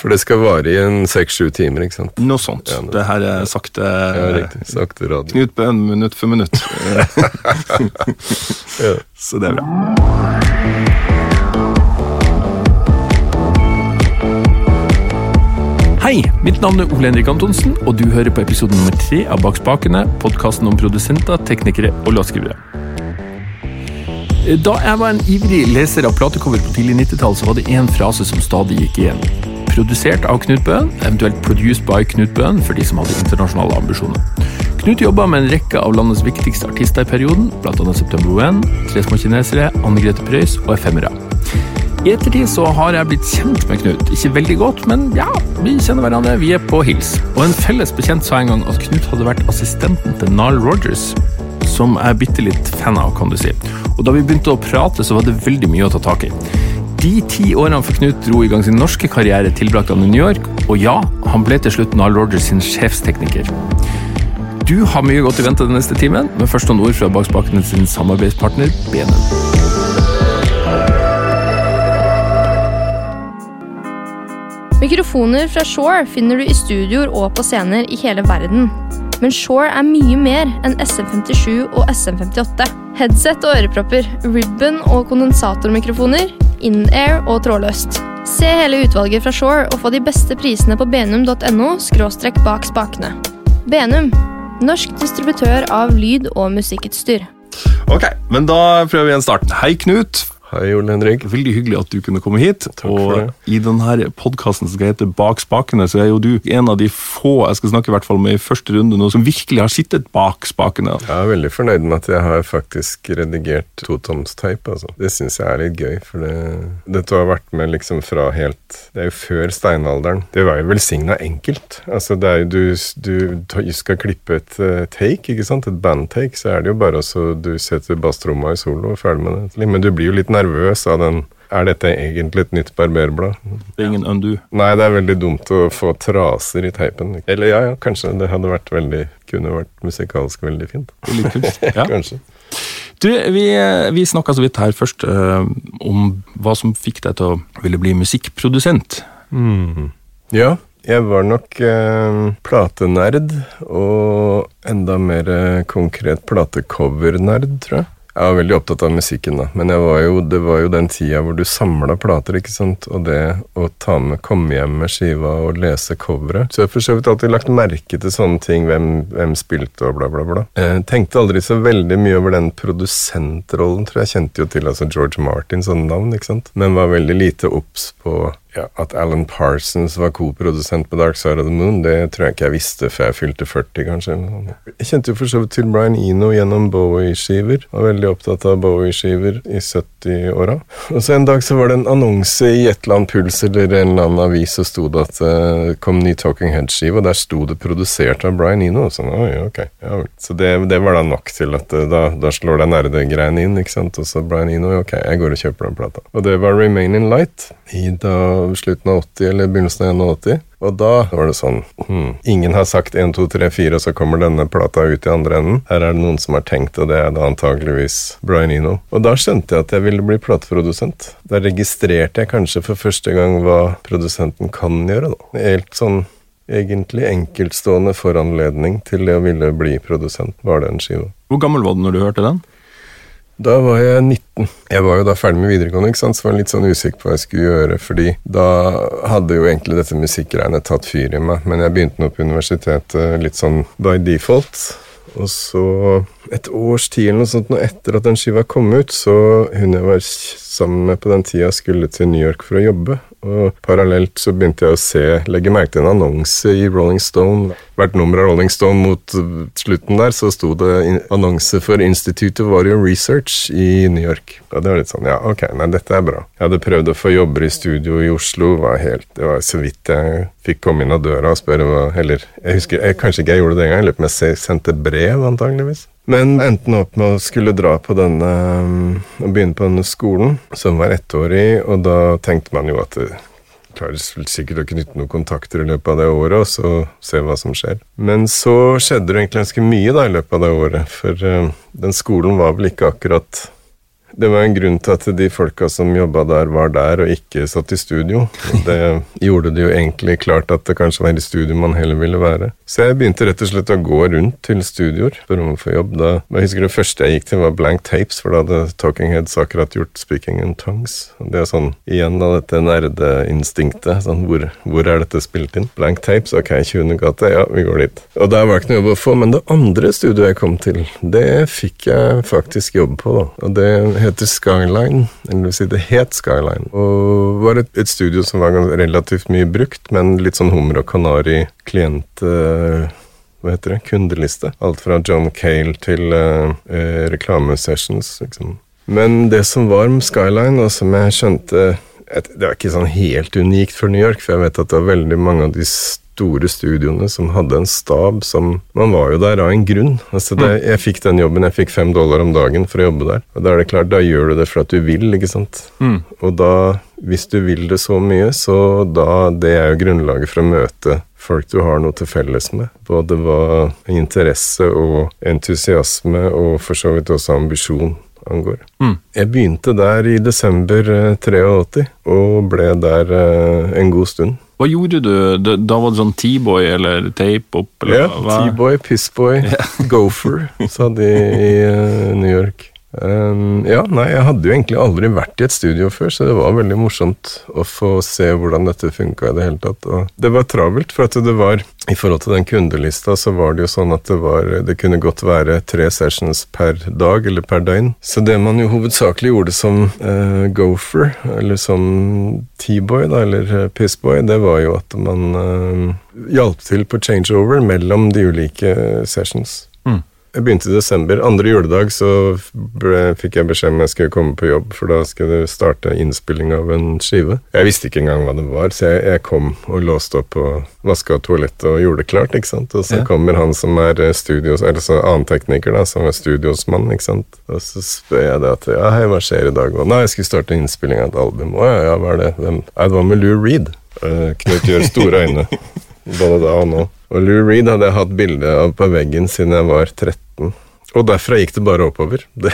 For det skal vare i en seks-sju timer, ikke sant? Noe sånt. Ja, noe- Det her er sakte Ja, riktig. Sakte radio. Knut Bøhn minutt for minutt. Ja. Så det er bra. Hei, mitt navn er Ole Henrik Antonsen, og du hører på episode nummer tre av Bak spakene, podkasten om produsenter, teknikere og låtskrivere. Da jeg var en ivrig leser av platecover på tidlig 90-tall, så var det én frase som stadig gikk igjen. Produsert av Knut Bøhn, eventuelt produced by Knut Bøhn for de som hadde internasjonale ambisjoner. Knut jobba med en rekke av landets viktigste artister i perioden, bl.a. September Wen, Tre små kinesere, Anne Grete Preus og Efemera. I ettertid så har jeg blitt kjent med Knut. Ikke veldig godt, men ja, vi kjenner hverandre. Vi er på hils. Og en felles bekjent sa en gang at Knut hadde vært assistenten til Nile Rogers, som jeg er bitte litt fan av, kan du si. Og da vi begynte å prate, så var det veldig mye å ta tak i. De ti årene for Knut dro i gang sin norske karriere tilbrakte han i New York, og ja, han ble til slutt Nile Rogers sin sjefstekniker. Du har mye godt i vente den neste timen, men først noen ord fra Bakspakene sin samarbeidspartner Benum. Mikrofoner fra Shore finner du i studioer og på scener i hele verden. Men Shore er mye mer enn SM57 og SM58. Headset og ørepropper, ribbon og kondensatormikrofoner, in-air og trådløst. Se hele utvalget fra Shore og få de beste prisene på benum.no skråstrekk bak spakene. Benum, norsk distributør av lyd- og musikkutstyr. Ok, men da prøver vi igjen starten. Hei, Knut. Hei, Ole Henrik. Veldig hyggelig at du kunne komme hit. for og det. i denne podkasten som skal hete Bak spakene, så er jo du en av de få jeg skal snakke i hvert fall med i første runde nå, som virkelig har sittet bak spakene. Jeg er veldig fornøyd med at jeg har faktisk redigert totomsteip. Altså. Det syns jeg er litt gøy, for det, dette har vært med liksom fra helt Det er jo før steinalderen. Det var jo velsigna enkelt. Altså, det er jo du, du skal klippe et eh, take, ikke sant? Et bandtake, så er det jo bare å så du setter basstromma i solo og ferdig med det. Men du blir jo litt nervøs av den Er dette egentlig et nytt barberblad? Det er ingen undo. Nei, det er veldig dumt å få traser i teipen. Eller ja, ja, kanskje det hadde vært veldig Kunne vært musikalsk veldig fint. Litt kunst. Ja. Kanskje. Du, vi, vi snakka så vidt her først uh, om hva som fikk deg til å ville bli musikkprodusent. Ja, jeg var nok eh, platenerd, og enda mer eh, konkret platecovernerd, tror jeg. Jeg var veldig opptatt av musikken, da, men var jo, det var jo den tida hvor du samla plater, ikke sant, og det å ta med, komme hjem med skiva og lese coveret. Så jeg har for så vidt alltid lagt merke til sånne ting, hvem, hvem spilte og bla, bla, bla. Jeg tenkte aldri så veldig mye over den produsentrollen, tror jeg. Jeg kjente jo til altså George Martin, sånne navn, ikke sant, men var veldig lite obs på ja, at Alan Parsons var koprodusent på Dark Side of the Moon, det tror jeg ikke jeg visste før jeg fylte 40, kanskje. Jeg kjente jo for så vidt til Brian Eno gjennom Bowie-skiver. Var veldig opptatt av Bowie-skiver i 70-åra. Og så en dag så var det en annonse i et eller annet Puls eller en eller annen avis, og sto det at det kom ny Talking Head-skive, og der sto det produsert av Brian Eno. Og sånn, oi, ok. Ja, så det, det var da nok til at eh, da, da slår det nerdegreiene inn, ikke sant. Og så Brian Eno, ok, jeg går og kjøper den plata. Og det var Remain in Light i da slutten av 80 eller begynnelsen av 81. Og da var det sånn hmm, Ingen har sagt 1, 2, 3, 4, og så kommer denne plata ut i andre enden. Her er det noen som har tenkt, og det er da antageligvis Brian Eno. Og da skjønte jeg at jeg ville bli plateprodusent. Da registrerte jeg kanskje for første gang hva produsenten kan gjøre, da. Helt sånn egentlig enkeltstående foranledning til det å ville bli produsent, var den skiva. Hvor gammel var du når du hørte den? Da var jeg 19. Jeg var jo da ferdig med videregående, ikke sant? så var jeg litt sånn usikker på hva jeg skulle gjøre, fordi da hadde jo egentlig dette musikkgreiene tatt fyr i meg, men jeg begynte nå på universitetet litt sånn by default. Og så et års tid eller noe sånt, nå etter at den skiva kom ut, så hun jeg var sammen med på den tida, skulle til New York for å jobbe. Og parallelt så begynte jeg å se, legge merke til en annonse i Rolling Stone. Hvert nummer av Rolling Stone mot uh, slutten der, så sto det annonse for Institute of Audio Research i New York. Og det var litt sånn, ja, ok, nei, dette er bra. Jeg hadde prøvd å få jobber i studio i Oslo, var helt, det var så vidt jeg fikk komme inn av døra og spørre hva, eller, jeg husker, jeg, kanskje ikke jeg gjorde det en gang, jeg lurer på om jeg sendte brev antageligvis. Men endte opp med å skulle dra på denne um, og begynne på denne skolen, som var ettårig, og da tenkte man jo at det klarer sikkert å knytte noen kontakter i løpet av det året, og så se hva som skjer. Men så skjedde det egentlig ganske mye da i løpet av det året, for uh, den skolen var vel ikke akkurat Det var en grunn til at de folka som jobba der, var der og ikke satt i studio. Det gjorde det jo egentlig klart at det kanskje var i studio man heller ville være. Så jeg begynte rett og slett å gå rundt til studioer for å få jobb. Da, jeg husker Det første jeg gikk til, var Blank Tapes, for da hadde Talking Heads akkurat gjort Speaking in Tongues. Det er sånn, igjen da, dette nerdeinstinktet. Sånn, hvor, hvor er dette spilt inn? Blank Tapes, ok, 20. gate, ja, vi går dit. Og der var det ikke noe jobb å få, men det andre studioet jeg kom til, det fikk jeg faktisk jobb på, da. Og det heter Skyline, eller vil si det het Skyline. Og var et, et studio som var relativt mye brukt, men litt sånn hummer og kanari klient... Uh, hva heter det, kundeliste. Alt fra John Cale til uh, reklamesessions, liksom. Men det som var med Skyline, og som jeg skjønte Det var ikke sånn helt unikt for New York, for jeg vet at det var veldig mange av de store studioene som hadde en stab som Man var jo der av en grunn. Altså det, mm. jeg fikk den jobben, jeg fikk fem dollar om dagen for å jobbe der. Og da er det klart, da gjør du det for at du vil, ikke sant. Mm. Og da, hvis du vil det så mye, så da Det er jo grunnlaget for å møte folk du har noe til felles med. Både hva interesse og entusiasme og for så vidt også ambisjon angår. Mm. Jeg begynte der i desember 83 eh, og ble der eh, en god stund. Hva gjorde du? Da var det sånn T-boy eller tape-up? Ja, T-boy, Pissboy, yeah. Gopher, sa de i uh, New York. Um, ja, nei, jeg hadde jo egentlig aldri vært i et studio før, så det var veldig morsomt å få se hvordan dette funka i det hele tatt. Og det var travelt, for at det var I forhold til den kundelista, så var det jo sånn at det var Det kunne godt være tre sessions per dag eller per døgn. Så det man jo hovedsakelig gjorde som uh, gopher, eller som T-boy, da, eller uh, pissboy, det var jo at man uh, hjalp til på changeover mellom de ulike sessions. Jeg begynte i desember. Andre juledag så ble, fikk jeg beskjed om jeg skulle komme på jobb, for da skulle det starte innspilling av en skive. Jeg visste ikke engang hva det var, så jeg, jeg kom og låste opp og vaska toalettet og gjorde det klart. ikke sant? Og så ja. kommer han som er eh, studios, eller så annen tekniker, da, som er studiosmann, ikke sant. Og så spør jeg det at ja, hei, hva skjer i dag? Og nei, jeg skulle starte innspilling av et album. Å ja, ja, hva er det? Hvem? Nei, det var med Lou Reed. Uh, Knut gjør store øyne. Både da og nå. Og Lou Reed hadde jeg hatt bilde av på veggen siden jeg var 13. Og derfra gikk det bare oppover. Det,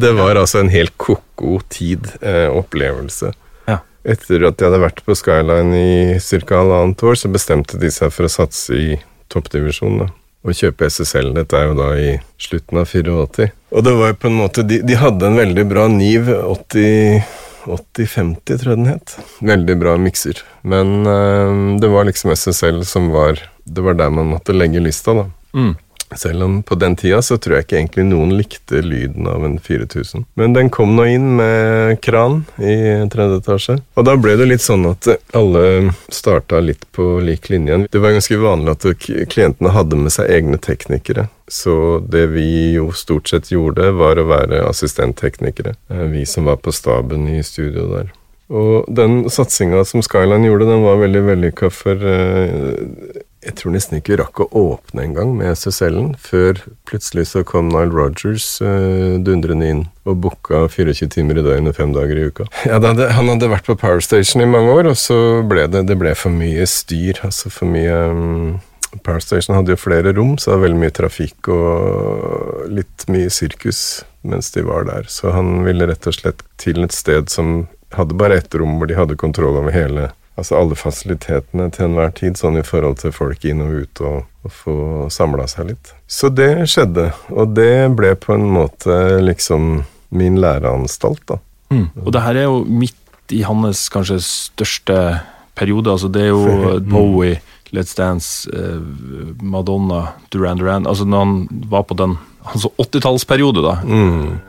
det var altså en helt ko-ko tid, eh, opplevelse. Ja. Etter at jeg hadde vært på Skyline i ca. halvannet år, så bestemte de seg for å satse i toppdivisjonen. Og kjøpe SSL. Dette er jo da i slutten av 84. Og det var jo på en måte De, de hadde en veldig bra Niv 80 8050, tror jeg den het. Veldig bra mikser. Men uh, det var liksom SSL som var Det var der man måtte legge lista, da. Mm. Selv om på den tida så tror jeg ikke egentlig noen likte lyden av en 4000. Men den kom nå inn med kran i tredje etasje. Og da ble det litt sånn at alle starta litt på lik linje. Det var ganske vanlig at klientene hadde med seg egne teknikere. Så det vi jo stort sett gjorde, var å være assistentteknikere. Eh, vi som var på staben i studio der. Og den satsinga som Skyline gjorde, den var veldig vellykka for uh, jeg tror nesten ikke rakk å åpne en gang med SSL-en, før plutselig så kom Nile Rogers uh, dundrende inn og booka 24 timer i døgnet fem dager i uka. Ja, hadde, Han hadde vært på Power Station i mange år, og så ble det, det ble for mye styr. altså for mye um, Power Station hadde jo flere rom, så det var veldig mye trafikk og litt mye sirkus mens de var der. Så han ville rett og slett til et sted som hadde bare ett rom hvor de hadde kontroll over hele altså alle fasilitetene til enhver tid, sånn i forhold til folk inn og ut og, og få samla seg litt. Så det skjedde, og det ble på en måte liksom min læreanstalt, da. Mm. Og det her er jo midt i hans kanskje største periode, altså det er jo. Bowie, Let's Dance, eh, Madonna, Duran Duran Altså når han var på den altså 80-tallsperiode, da. Mm.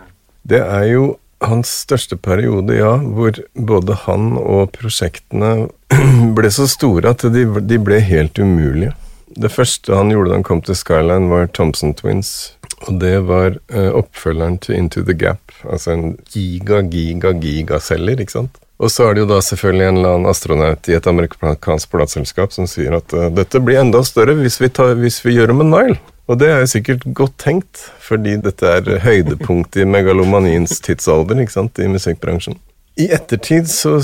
Det er jo hans største periode, ja, hvor både han og prosjektene ble så store at de, de, ble helt umulige. Det første han gjorde da han kom til Skyline, var Thompson Twins. Og det var uh, oppfølgeren til Into the Gap, altså en giga, giga, gigaceller, ikke sant. Og så er det jo da selvfølgelig en eller annen astronaut i et amerikansk plateselskap som sier at uh, dette blir enda større hvis vi, tar, hvis vi gjør det med Nile. Og det er jo sikkert godt tenkt, fordi dette er høydepunktet i megalomaniens tidsalder ikke sant, i musikkbransjen. I ettertid så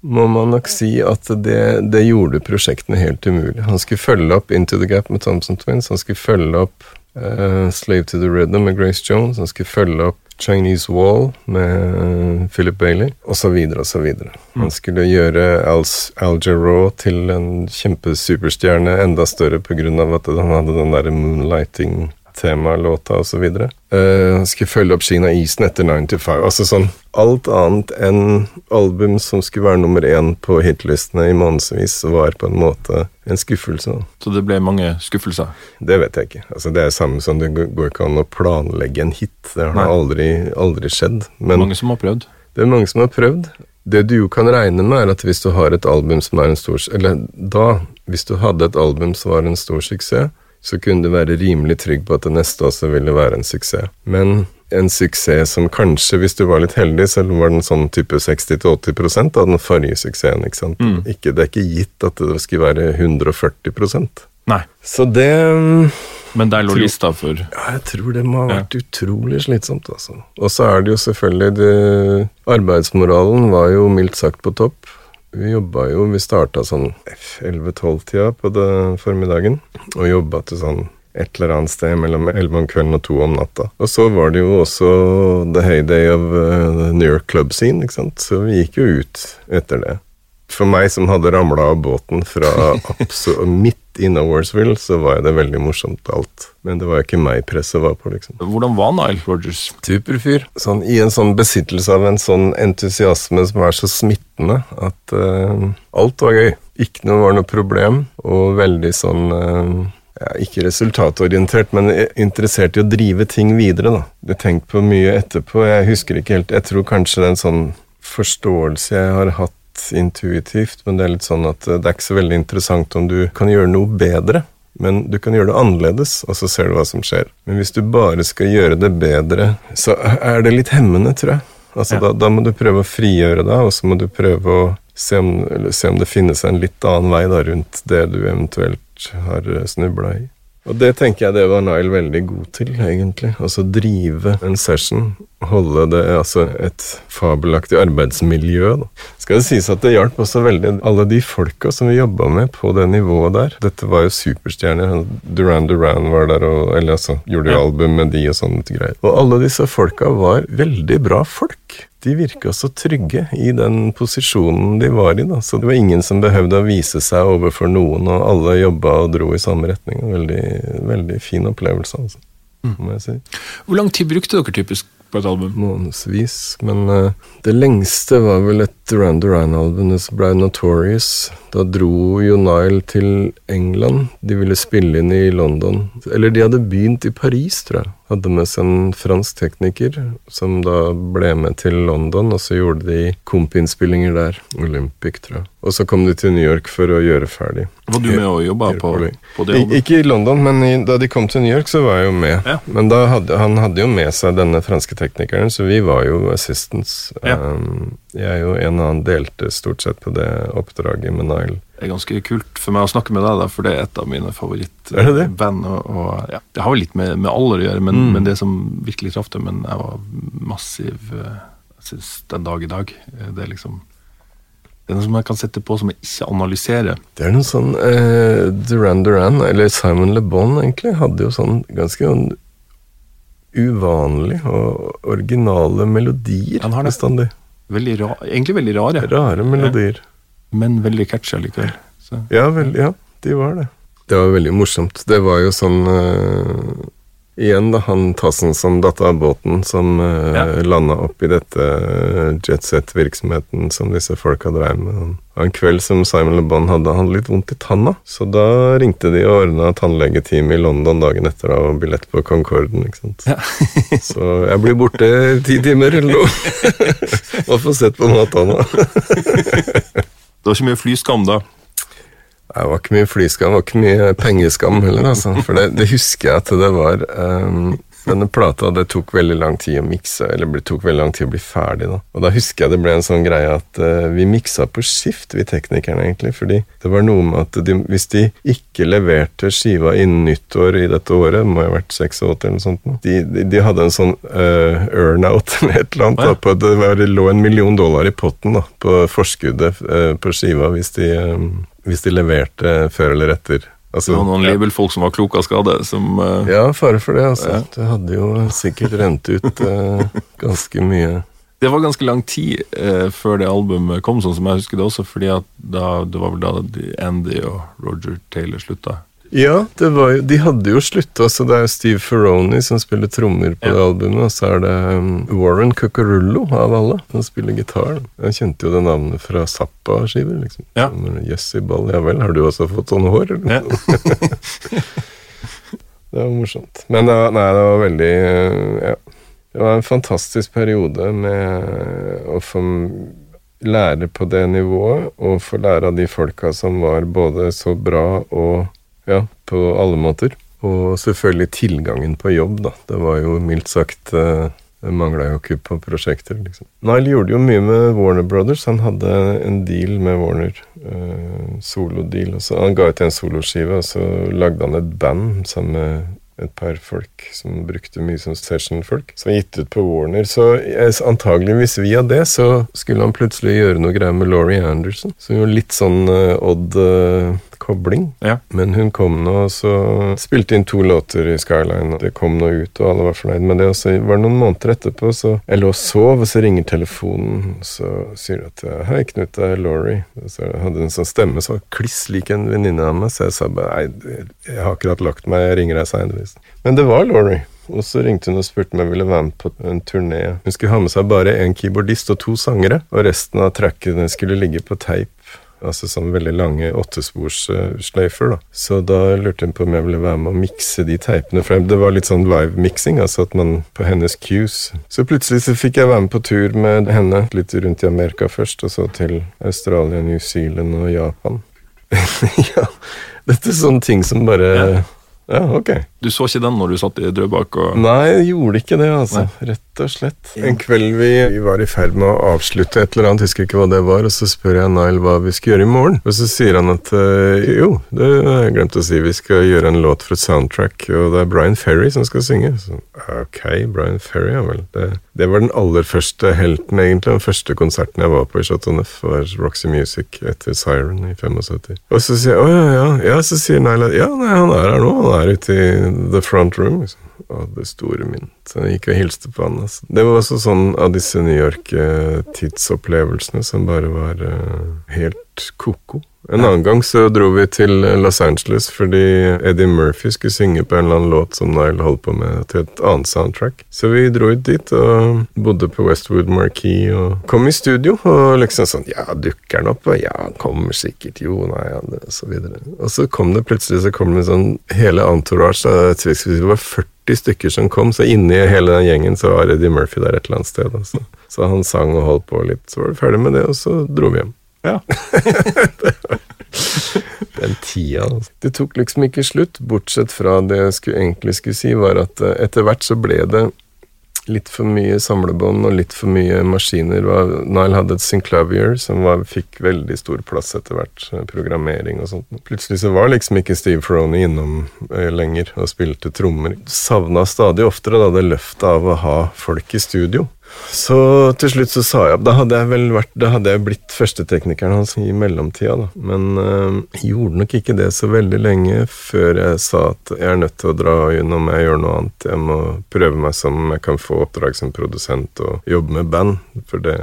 må man nok si at det, det, gjorde prosjektene helt umulig. Han skulle følge opp Into the Gap med Thompson Twins, han skulle følge opp uh, Slave to the Rhythm med Grace Jones, han skulle følge opp Chinese Wall med Philip Bailey, osv., osv. Han skulle gjøre Al, Al Jarreau til en kjempesuperstjerne, enda større pga. at han hadde den derre moonlighting temalåta osv. Uh, han skulle følge opp Kina Isen etter 95. Altså sånn alt annet enn album som skulle være nummer én på hitlistene i månedsvis, var på en måte en skuffelse. Så det ble mange skuffelser? Det vet jeg ikke. Altså Det er samme som det går ikke an å planlegge en hit. Det har aldri, aldri skjedd. Men mange som har prøvd? Det er mange som har prøvd. Det du jo kan regne med, er at hvis du har et album som er en stor Eller da, hvis du hadde et album som var en stor suksess, så kunne du være rimelig trygg på at det neste også ville være en suksess. Men en suksess som kanskje, hvis du var litt heldig, selv var den sånn type 60-80% av den forrige suksessen. ikke sant? Mm. Ikke, det er ikke gitt at det skulle være 140% Nei. Så det Men der lå lista for Ja, jeg tror det må ha vært ja. utrolig slitsomt, altså. Og så er det jo selvfølgelig det, Arbeidsmoralen var jo mildt sagt på topp. Vi jobba jo Vi starta sånn 11-12-tida på det formiddagen, og jobba til sånn et eller annet sted mellom 11 om kvelden og 2 om natta. Og så var det jo også the heyday of uh, New York club scene, ikke sant, så vi gikk jo ut etter det. For meg som hadde ramla av båten fra midt i Nowheresville, så var det veldig morsomt alt. Men det var ikke meg presset var på, liksom. Hvordan var Nile Rogers? Superfyr. Sånn, I en sånn besittelse av en sånn entusiasme som er så smittende at uh, alt var gøy. Ikke noe var noe problem, og veldig sånn uh, ja, ikke resultatorientert, men interessert i å drive ting videre, da. Du tenkte på mye etterpå. Jeg husker ikke helt Jeg tror kanskje det er en sånn forståelse jeg har hatt intuitivt, men det er litt sånn at eh, det er ikke så veldig interessant om du kan gjøre noe bedre. Men du kan gjøre det annerledes, og så ser du hva som skjer. Men hvis du bare skal gjøre det bedre, så er det litt hemmende, tror jeg. Altså, ja. da, da, må du prøve å frigjøre deg, og så må du prøve å se om, se om det finnes en litt annen vei da, rundt det du eventuelt har eh, snubla i. Og det tenker jeg det var Nile veldig god til, egentlig. Altså drive en session. Holde det altså et fabelaktig arbeidsmiljø. Da. Skal det sies at det hjalp også veldig alle de folka som vi jobba med på det nivået der. Dette var jo superstjerner. Duran Duran var der, og, eller altså gjorde jo album med de og sånne greier. Og alle disse folka var veldig bra folk de virka så trygge i den posisjonen de var i. da, Så det var ingen som behøvde å vise seg overfor noen, og alle jobba og dro i samme retning. Veldig, veldig fin opplevelse, altså, mm. må jeg si. Hvor lang tid brukte dere typisk på et album? Månedsvis, men uh, det lengste var vel et Duran Duran-album som ble Notorious. Da dro jo Nile til England. De ville spille inn i London. Eller de hadde begynt i Paris, tror jeg hadde med seg en fransk tekniker som da ble med til London, og så gjorde de kompinnspillinger der. Olympic, tror jeg. Og så kom de til New York for å gjøre ferdig. Var du med og jobba på, på, det? Ikke i London, men i, da de kom til New York, så var jeg jo med. Ja. Men hadde, han hadde jo med seg denne franske teknikeren, så vi var jo assistants. Ja. Um, jeg og en annen delte stort sett på det oppdraget med Nile det er ganske kult for meg å snakke med deg, da, for det er et av mine favorittband. Og, og, ja, det har vel litt med, med alder å gjøre, men, mm. men, det som virkelig traff det Men jeg var massiv eh, Jeg synes den dag i dag eh, Det er liksom det er noe som jeg kan sette på som jeg ikke analyserer. Det er noe sånn eh, Duran Duran, eller Simon Le Bon, egentlig, hadde jo sånn ganske sånn uvanlige og originale melodier bestandig. Veldig ra egentlig veldig rare. Rare melodier. Ja men veldig catchy allikevel. Ja, vel, ja, de var det. Det var veldig morsomt. Det var jo sånn uh, Igjen, da, han Tassen som datt av båten, som uh, ja. landa opp i dette uh, jetset-virksomheten som disse folka dreiv med. En kveld som Simon Le Bon hadde han litt vondt i tanna, så da ringte de og ordna tannlegetime i London dagen etter da, og billett på Concorden. ikke sant? Ja. så jeg blir borte ti timer eller noe. og får sett på mattanna. Det var ikke mye flyskam da? Det var ikke mye flyskam, det var ikke mye pengeskam heller, altså. For det, det husker jeg at det var um, denne plata det tok veldig lang tid å mikse, eller det tok veldig lang tid å bli ferdig. da. Og da husker jeg det ble en sånn greie at uh, vi miksa på skift, vi teknikerne, egentlig. Fordi det var noe med at de, hvis de ikke leverte skiva innen nyttår i dette året, det må ha vært 86 eller noe sånt, de, de, de hadde en sånn uh, earn-out eller et eller annet. Da, på, det, var, det lå en million dollar i potten da, på forskuddet uh, på skiva hvis de, um, hvis de leverte før eller etter Altså, Det var noen labelfolk som var kloke av skade, som uh, Ja, fare for det, altså. Ja. Det hadde jo sikkert rent ut uh, ganske mye. Det var ganske lang tid uh, før det albumet kom, sånn som jeg husker det også, fordi at da, det var vel da Andy og Roger Taylor slutta. Ja, det var jo, de hadde jo slutta, så det er jo Steve Ferroni som spiller trommer på Ja. det albumet, og så er det um, Warren Cucurullo av alle som spiller gitar. Jeg kjente jo det navnet fra Zappa-skiver, liksom. Ja. Jøss i ball, ja vel, har du også fått sånne hår, eller? Ja. Det var morsomt. Men det var, nei, det var veldig eh, Ja. Det var en fantastisk periode med å få lære på det nivået, og få lære av de folka som var både så bra og ja, på alle måter. Og selvfølgelig tilgangen på jobb, da. Det var jo mildt sagt eh, Det mangla jo ikke på prosjekter, liksom. Nile gjorde jo mye med Warner Brothers. Han hadde en deal med Warner. Eh, Solodeal. Han ga ut en soloskive, og så lagde han et band sammen med et par folk som brukte mye som session-folk, som var gitt ut på Warner. Så eh, antageligvis via det så skulle han plutselig gjøre noe greier med Laurie Anderson. Så jo litt sånn uh, odd eh, kobling. Ja. Men hun kom nå og så spilte inn to låter i Skyline, og det kom nå ut, og alle var fornøyd med det. Og så var det noen måneder etterpå, så jeg lå og sov, og så ringer telefonen, så sier de at Hei, Knut, det er Laurie. Og så hadde hun en sånn stemme som var kliss lik en venninne av meg, så jeg sa bare Nei, jeg har akkurat lagt meg, jeg ringer deg seinere. Men det var Laurie. Og så ringte hun og spurte om jeg ville være med på en turné. Hun skulle ha med seg bare en keyboardist og to sangere, og resten av trackene skulle ligge på teip. Altså sånn veldig lange åttesporssløyfer, da. Så da lurte hun på om jeg ville være med å mikse de teipene. For det var litt sånn live-miksing, altså at man på hennes cues Så plutselig så fikk jeg være med på tur med henne, litt rundt i Amerika først, og så til Australia, New Zealand og Japan. ja. Dette er sånne ting som bare Ja. ja ok. Du så ikke den når du satt i Drøbak og Nei, jeg gjorde ikke det, altså. Rett og slett. En kveld vi, vi var i ferd med å avslutte et eller annet, husker ikke hva det var, og så spør jeg Nile hva vi skal gjøre i morgen. Og så sier han at øh, jo, det har jeg glemt å si, vi skal gjøre en låt for et soundtrack, og det er Brian Ferry som skal synge. Så, ok, Brian Ferry, ja vel. Det, det var den aller første helten, egentlig. Den første konserten jeg var på i Chateau Neuf, var Roxy Music etter Siren i 75. Og så sier jeg å ja, ja, ja, så sier Nile at ja, nei, han er her nå, han er ute i the front room. liksom. Og det store min. Så jeg gikk og hilste på han. Altså. Det var også sånn av disse New York-tidsopplevelsene som bare var uh, helt ko-ko. En annen gang så dro vi til Los Angeles fordi Eddie Murphy skulle synge på en eller annen låt som Nile holdt på med, til et annet soundtrack. Så vi dro ut dit og bodde på Westwood Marquee og kom i studio og liksom sånn Ja, dukker han opp? Og ja, han kommer sikkert. Jo, nei, ja, og så videre. Og så kom det plutselig så kom det sånn hele entourage. Det var 40 stykker som kom, så inni hele den gjengen så var Eddie Murphy der et eller annet sted. Altså. Så han sang og holdt på litt. Så var vi ferdig med det, og så dro vi hjem. Ja. Den tida. altså. Det tok liksom ikke slutt, bortsett fra det jeg skulle, egentlig skulle si, var at eh, etter hvert så ble det litt for mye samlebånd og litt for mye maskiner. Nile hadde et Synclavier som var, fikk veldig stor plass etter hvert, eh, programmering og sånt. Plutselig så var liksom ikke Steve Ferroni innom eh, lenger og spilte trommer. Savna stadig oftere da det løftet av å ha folk i studio. Så til slutt så sa jeg opp. Da hadde jeg vel vært Da hadde jeg blitt førsteteknikeren hans i mellomtida, da. Men øh, gjorde nok ikke det så veldig lenge før jeg sa at jeg er nødt til å dra gjennom, jeg gjør noe annet. Jeg må prøve meg som jeg kan få oppdrag som produsent og jobbe med band. For det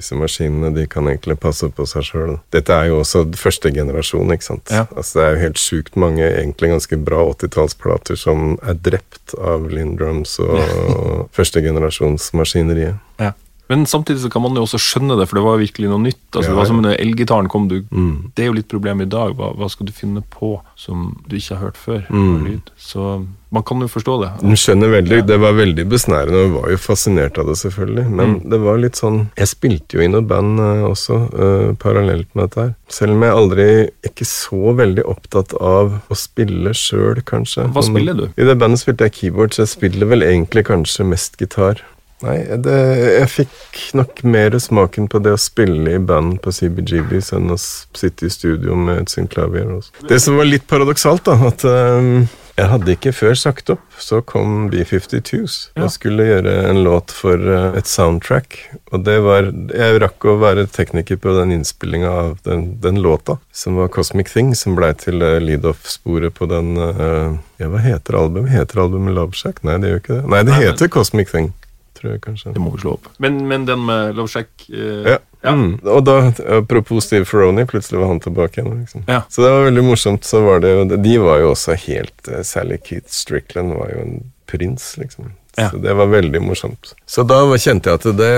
disse maskinene de kan egentlig passe på seg sjøl. Dette er jo også første generasjon, ikke sant. Ja. Altså Det er jo helt sjukt mange egentlig ganske bra 80-tallsplater som er drept av Lindrums og førstegenerasjonsmaskineriet. Ja. Men samtidig så kan man jo også skjønne det, for det var virkelig noe nytt. Altså, Ja, det var som ja. når elgitaren kom. Du, Mm. Det er jo litt problemet i dag. Hva, hva skal du finne på som du ikke har hørt før? Mm. Så man kan jo forstå det. Du skjønner veldig, Det var veldig besnærende, og var jo fascinert av det, selvfølgelig. Men Mm. det var litt sånn Jeg spilte jo i noe band eh, også, uh, parallelt med dette her. Selv om jeg aldri ikke så veldig opptatt av å spille sjøl, kanskje. Hva spiller du? I det bandet spilte jeg keyboard, så jeg spiller vel egentlig kanskje mest gitar. Nei, det, jeg fikk nok mer smaken på det å spille i band på CBGBs enn å sitte i studio med et synklavier også. Det som var litt paradoksalt, da, at um, Jeg hadde ikke før sagt opp. Så kom B-52s Ja. og skulle gjøre en låt for uh, et soundtrack. Og det var Jeg rakk å være tekniker på den innspillinga av den, den låta, som var Cosmic Thing, som blei til uh, lead-off-sporet på den uh, Ja, hva heter albumet? Heter albumet Love Shack? Nei, det gjør ikke det. Nei, det heter Cosmic Thing, tror jeg kanskje. Det må vi slå opp. Men, men den med Love Shack eh, Ja. Mm. Og da, apropos Steve Ferroni, plutselig var han tilbake igjen. Liksom. Ja. Så det var veldig morsomt. Så var det, de var jo også helt uh, Sally Keith Strickland var jo en prins, liksom. Ja. Så det var veldig morsomt. Så da kjente jeg at det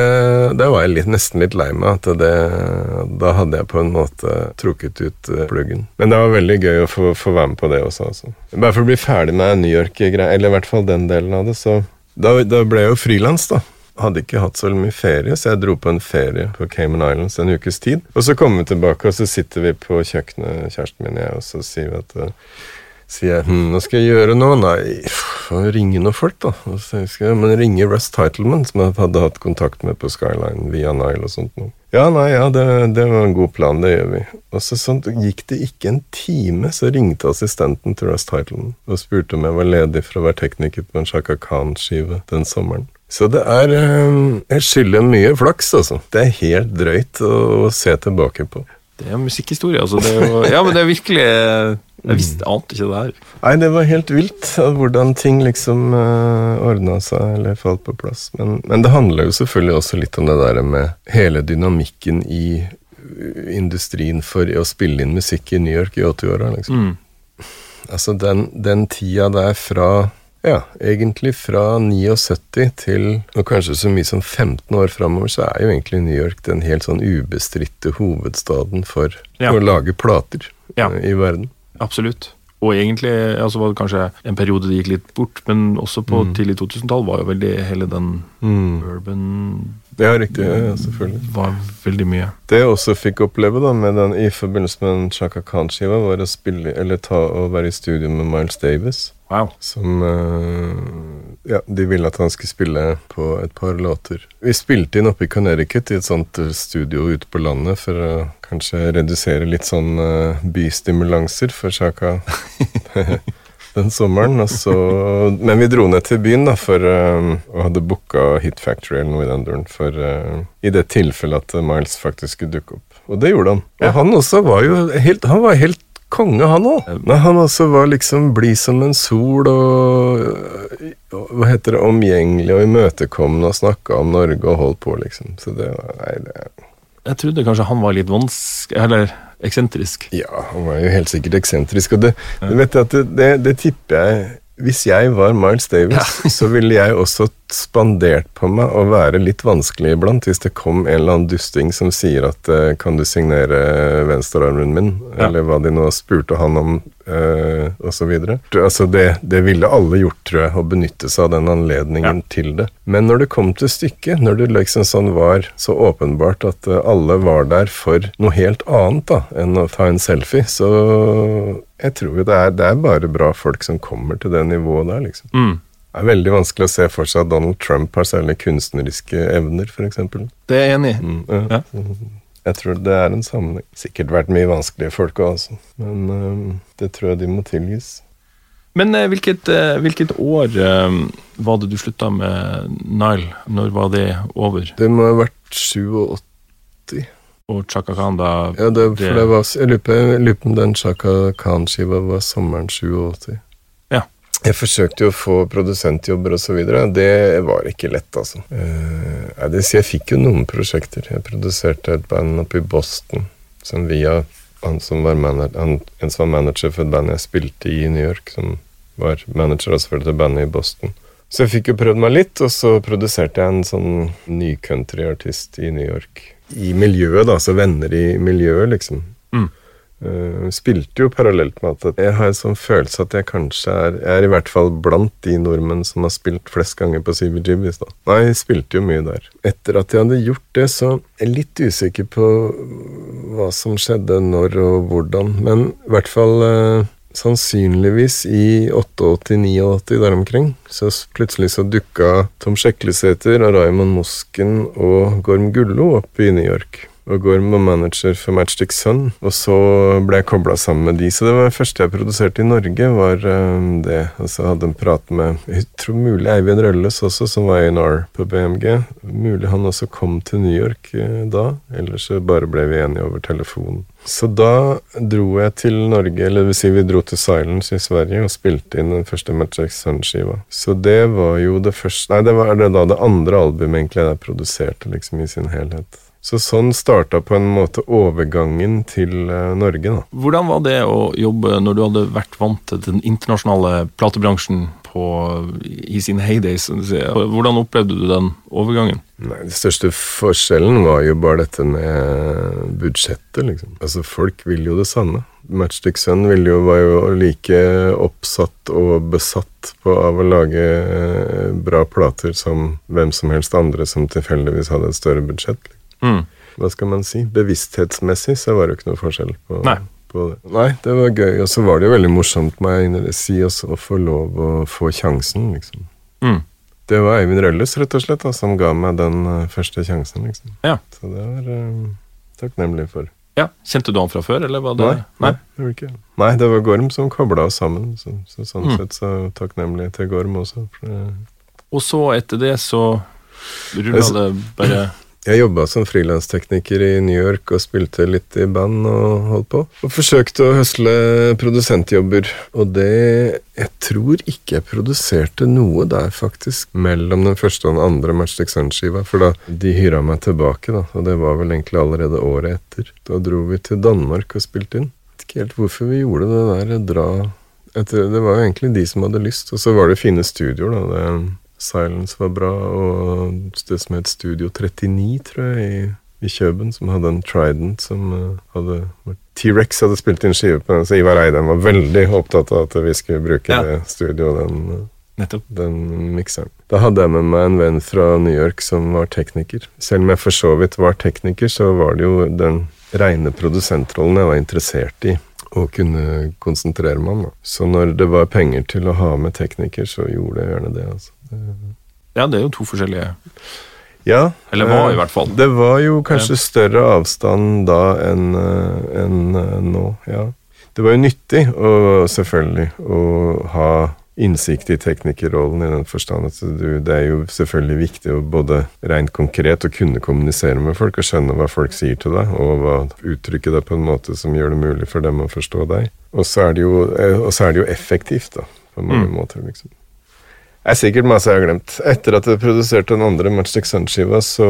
Da var jeg litt, nesten litt lei meg. At det, da hadde jeg på en måte trukket ut eh, pluggen. Men det var veldig gøy å få, få være med på det også. Altså. Bare for å bli ferdig med New York-greia, eller i hvert fall den delen av det, så da, da ble jeg jo frilans, da. Hadde ikke hatt så mye ferie, så jeg dro på en ferie på Cayman Islands en ukes tid. Og så kommer vi tilbake, og så sitter vi på kjøkkenet, kjæresten min og jeg, og så sier vi at eh, Sier jeg hm, hva skal jeg gjøre nå? Nei, ringe noen folk, da. Så skal jeg men ringe Russ Titleman, som jeg hadde hatt kontakt med på Skyline via Nile og sånt noe. Ja, nei, ja, det, det var en god plan, det gjør vi. Og så sånn, gikk det ikke en time, så ringte assistenten til Russ Titleman og spurte om jeg var ledig for å være tekniker på en Shaka Khan-skive den sommeren. Så det er eh, Jeg skylder mye flaks, altså. Det er helt drøyt å, å se tilbake på. Det er musikkhistorie, altså. Det er jo, ja, men det er virkelig Jeg visste, ante ikke det her. Nei, det var helt vilt hvordan ting liksom uh, ordna seg eller falt på plass. Men, men det handler jo selvfølgelig også litt om det der med hele dynamikken i uh, industrien for å spille inn musikk i New York i 80-åra. Liksom. Mm. Altså den, den tida der fra ja, egentlig fra 79 til og kanskje så mye som 15 år framover, så er jo egentlig New York den helt sånn ubestridte hovedstaden for Ja. å lage plater Ja. eh, i verden. Absolutt. Og egentlig altså var det kanskje en periode det gikk litt bort, men også på tidlig 2000-tall var jo veldig hele den urban Ja, riktig. Ja, selvfølgelig. var veldig mye. Det jeg også fikk oppleve da med den i forbindelse med den Chaka Khan-skiva, var å spille, eller ta og være i studio med Miles Davis. Wow. Som eh, Ja, de ville at han skulle spille på et par låter. Vi spilte inn oppe i Connecticut, i et sånt eh, studio ute på landet, for å kanskje redusere litt sånn eh, bystimulanser for Chaka den sommeren. Og så, men vi dro ned til byen da, for, eh, og hadde booka Hit Factory eller noe i den duren, for eh, i det tilfellet at Miles faktisk skulle dukke opp. Og det gjorde han. Og han også var jo helt Han var helt konge, han òg. Men han også var liksom blid som en sol og, og Hva heter det Omgjengelig og imøtekommende og snakka om Norge og holdt på, liksom. Så det var Nei, det Jeg trodde kanskje han var litt vanskelig Eller eksentrisk. Ja, han var jo helt sikkert eksentrisk, og det, du vet at det, det, det tipper jeg Hvis jeg var Miles Davis, så ville jeg også spandert på meg å være litt vanskelig iblant hvis det kom en eller annen dusting som sier at eh, 'kan du signere venstrearmen min', Ja. eller hva de nå spurte han om, uh, osv. Altså det, det ville alle gjort, tror jeg, å benytte seg av den anledningen til det. Men når det kom til stykket, når det liksom sånn var så åpenbart at eh, alle var der for noe helt annet da, enn å ta en selfie, så jeg tror jo det er, det er bare bra folk som kommer til det nivået der, liksom. Mm. Det er veldig vanskelig å se for seg at Donald Trump har særlig kunstneriske evner, f.eks. Det er jeg enig i. Mm, ja. Jeg tror det er en sammenheng. Sikkert vært mye vanskelige folk òg, altså. Men øhm, det tror jeg de må tilgis. Men eh, hvilket, eh, hvilket år var det du slutta med Nile? Når var det over? Det må ha vært 87 Og Chaka Khan, da Ja, det, for det var Jeg lurer på om den Chaka Khan-skiva var sommeren 87. Ja. Jeg forsøkte jo å få produsentjobber og så videre. Det var ikke lett, altså. Eh, jeg fikk jo noen prosjekter. Jeg produserte et band oppe i Boston som via han som var manager, han, en som var manager for et band jeg spilte i i New York, som var manager også for dette bandet i Boston. Så jeg fikk jo prøvd meg litt, og så produserte jeg en sånn ny countryartist i New York. I miljøet, da, så venner i miljøet, liksom. Mm. Uh, spilte jo parallelt med at jeg har en sånn følelse at jeg kanskje er Jeg er i hvert fall blant de nordmenn som har spilt flest ganger på CBGBs, da. Nei, jeg spilte jo mye der. Etter at jeg hadde gjort det, så er jeg litt usikker på hva som skjedde, når og hvordan. Men i hvert fall eh, sannsynligvis i 88-89 der omkring, så plutselig så dukka Tom Sjeklesæter og Raymond Mosken og Gorm Gullo opp i New York. Og går med manager for Matchstick Sun, og så ble jeg kobla sammen med de. Så det var det første jeg produserte i Norge, var um, det. Og så hadde en prat med jeg tror mulig Eivind Rølles også, som var A&R på BMG. Mulig han også kom til New York uh, da, ellers så bare ble vi enige over telefonen. Så da dro jeg til Norge, eller det vil si vi dro til Silence i Sverige og spilte inn den første Matchstick Sun-skiva. Så det var jo det første Nei, det var det da det andre albumet egentlig jeg produserte liksom i sin helhet. Så sånn starta på en måte overgangen til uh, Norge, da. Hvordan var det å jobbe når du hadde vært vant til den internasjonale platebransjen på, i sin heydays? Hvordan opplevde du den overgangen? Nei, Den største forskjellen var jo bare dette med budsjettet, liksom. Altså, folk vil jo det samme. Matchstick Sun jo, var jo like oppsatt og besatt på av å lage eh, bra plater som hvem som helst andre som tilfeldigvis hadde et større budsjett. Liksom. Mm. Hva skal man si? Bevissthetsmessig så var det jo ikke noe forskjell på, Nei. på det. Nei, det var gøy. Og så var det jo veldig morsomt, må jeg si, også, å få lov å få sjansen, liksom. Mm. Det var Eivind Røllus, rett og slett, da, som ga meg den uh, første sjansen, liksom. Ja. Så det var uh, takknemlig for. Ja, Kjente du han fra før, eller var det Nei, nei, nei. Det, nei det var Gorm som kobla oss sammen. Så, så sånn mm. sett så takknemlig til Gorm også. For, og så etter det så rulla det bare jeg jobba som frilanstekniker i New York og spilte litt i band og holdt på. Og forsøkte å høsle produsentjobber. Og det Jeg tror ikke jeg produserte noe der, faktisk, mellom den første og den andre Matchstick Sun-skiva. For da de hyra meg tilbake, da, og det var vel egentlig allerede året etter. Da dro vi til Danmark og spilte inn. Vet ikke helt hvorfor vi gjorde det der, dra etter, Det var jo egentlig de som hadde lyst. Og så var det fine studioer, da. Det Silence var bra, og det som het Studio 39, tror jeg, i, i Kjøben, som hadde en Trident som uh, hadde T-rex hadde spilt inn skive på den, så Ivar Eidem var veldig opptatt av at vi skulle bruke ja. det studioet, den, uh, den mikseren. Da hadde jeg med meg en venn fra New York som var tekniker. Selv om jeg for så vidt var tekniker, så var det jo den reine produsentrollen jeg var interessert i og kunne konsentrere meg om. Så når det var penger til å ha med tekniker, så gjorde jeg gjerne det. altså. Ja, det er jo to forskjellige Ja. Eller var, i hvert fall. Det var jo kanskje større avstand da enn en eh, nå, ja. Det var jo nyttig, og selvfølgelig, å ha innsikt i teknikerrollen i den forstand at du, det er jo selvfølgelig viktig å både rent konkret å kunne kommunisere med folk og skjønne hva folk sier til deg, og uttrykke det på en måte som gjør det mulig for dem å forstå deg. Og så er det jo, eh, er det jo effektivt, da, på mange mm. måter, liksom. Det er sikkert masse jeg har glemt. Etter at jeg produserte den andre Matchstick Sun-skiva, så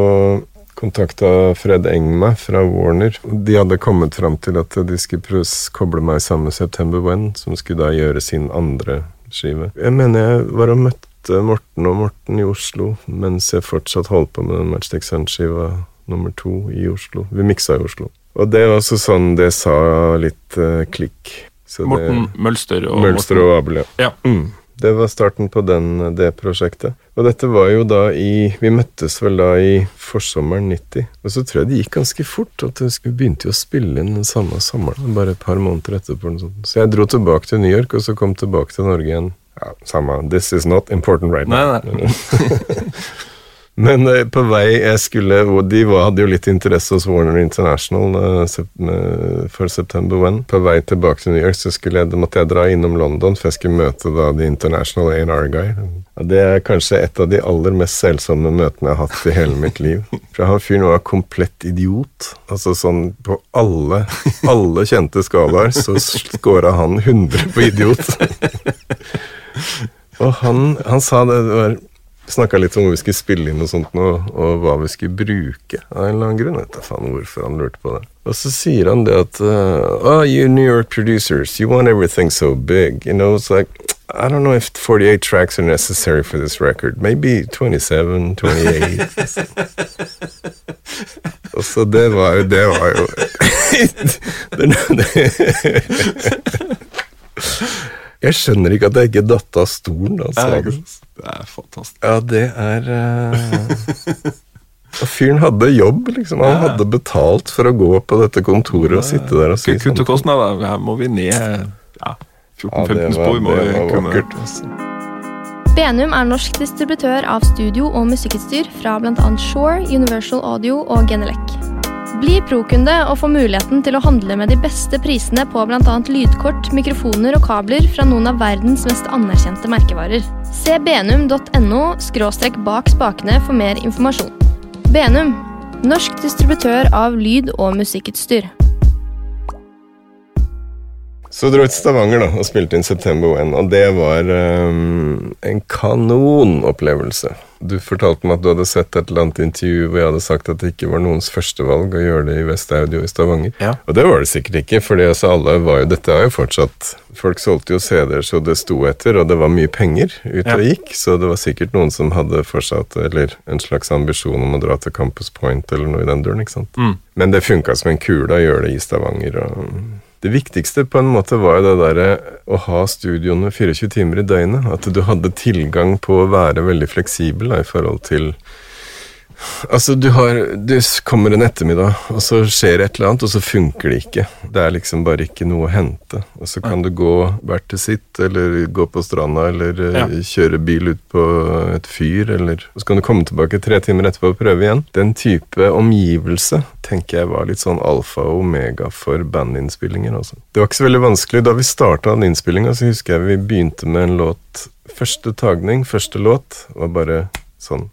kontakta Fred Eng meg fra Warner. De hadde kommet fram til at de skulle koble meg sammen med September When, som skulle da gjøre sin andre skive. Jeg mener jeg var og møtte Morten og Morten i Oslo mens jeg fortsatt holdt på med den Matchstick Sun-skiva nummer to i Oslo. Vi miksa i Oslo. Og det var også sånn det sa litt uh, klikk. Så Morten det, Mølster og Mølster og Abel, ja. ja. Mm. Det var starten på den, det prosjektet. Og dette var jo da i Vi møttes vel da i forsommeren 90. Og så tror jeg det gikk ganske fort. at Vi begynte jo å spille inn den samme sommeren, bare et par måneder etterpå. Så jeg dro tilbake til New York, og så kom tilbake til Norge igjen. Ja, samme This is not important right now. Nei, nei. Men uh, på vei jeg skulle De var, hadde jo litt interesse hos Warner International uh, sep for September When. På vei tilbake til New York så jeg, måtte jeg dra innom London, for jeg skulle møte da The International A&R Guy. Det er kanskje et av de aller mest selsomme møtene jeg har hatt i hele mitt liv. For han fyren var komplett idiot. Altså sånn på alle, alle kjente skalaer så scora han 100 på idiot. og han, han sa det, det var Snakka litt om hvor vi skulle spille inn og sånt nå, og hva vi skulle bruke. Av en eller annen grunn. Jeg vet faen hvorfor han lurte på det. Og så sier han det at uh, Oh, you New York producers, you want everything so big. You know, it's like I don't know if 48 tracks are necessary for this record. Maybe 27, 28. og så det var jo Det var jo Jeg skjønner ikke at jeg ikke datt av stolen da sa det. Det er fantastisk. Ja, det er uh... Og fyren hadde jobb, liksom. Han ja. hadde betalt for å gå på dette kontoret og sitte der og si sånn. Kutte kostnader. Her må vi ned ja, 14-15 spor. må det var vakkert. Altså. Benum er norsk distributør av studio- og musikkutstyr fra bl.a. Shore, Universal Audio og Genelec. Bli pro-kunde og få muligheten til å handle med de beste prisene på bl.a. lydkort, mikrofoner og kabler fra noen av verdens mest anerkjente merkevarer. Se benum.no – bak spakene for mer informasjon. Benum norsk distributør av lyd- og musikkutstyr. Så dro jeg til Stavanger da, og spilte inn September 1, og det var um, en kanonopplevelse. Du fortalte meg at du hadde sett et eller annet intervju hvor jeg hadde sagt at det ikke var noens førstevalg å gjøre det i West Audio i Stavanger. Ja. Og det var det sikkert ikke, for altså alle var jo, dette er jo fortsatt Folk solgte jo CD-er så det sto etter, og det var mye penger Ja. og gikk, så det var sikkert noen som hadde fortsatt Eller en slags ambisjon om å dra til Campus Point eller noe i den duren, ikke sant. Mm. Men det funka som en kule å gjøre det i Stavanger. og... Det viktigste på en måte var jo det derre å ha studioene 24 timer i døgnet. At du hadde tilgang på å være veldig fleksibel da, i forhold til Altså, du har Du kommer en ettermiddag, og så skjer et eller annet, og så funker det ikke. Det er liksom bare ikke noe å hente. Og så kan du gå hvert til sitt, eller gå på stranda, eller eh, Ja. kjøre bil ut på et fyr, eller Og så kan du komme tilbake tre timer etterpå og prøve igjen. Den type omgivelse tenker jeg var litt sånn alfa og omega for bandinnspillinger. Også. Det var ikke så veldig vanskelig. Da vi starta den innspillinga, så husker jeg vi begynte med en låt Første tagning, første låt, var bare sånn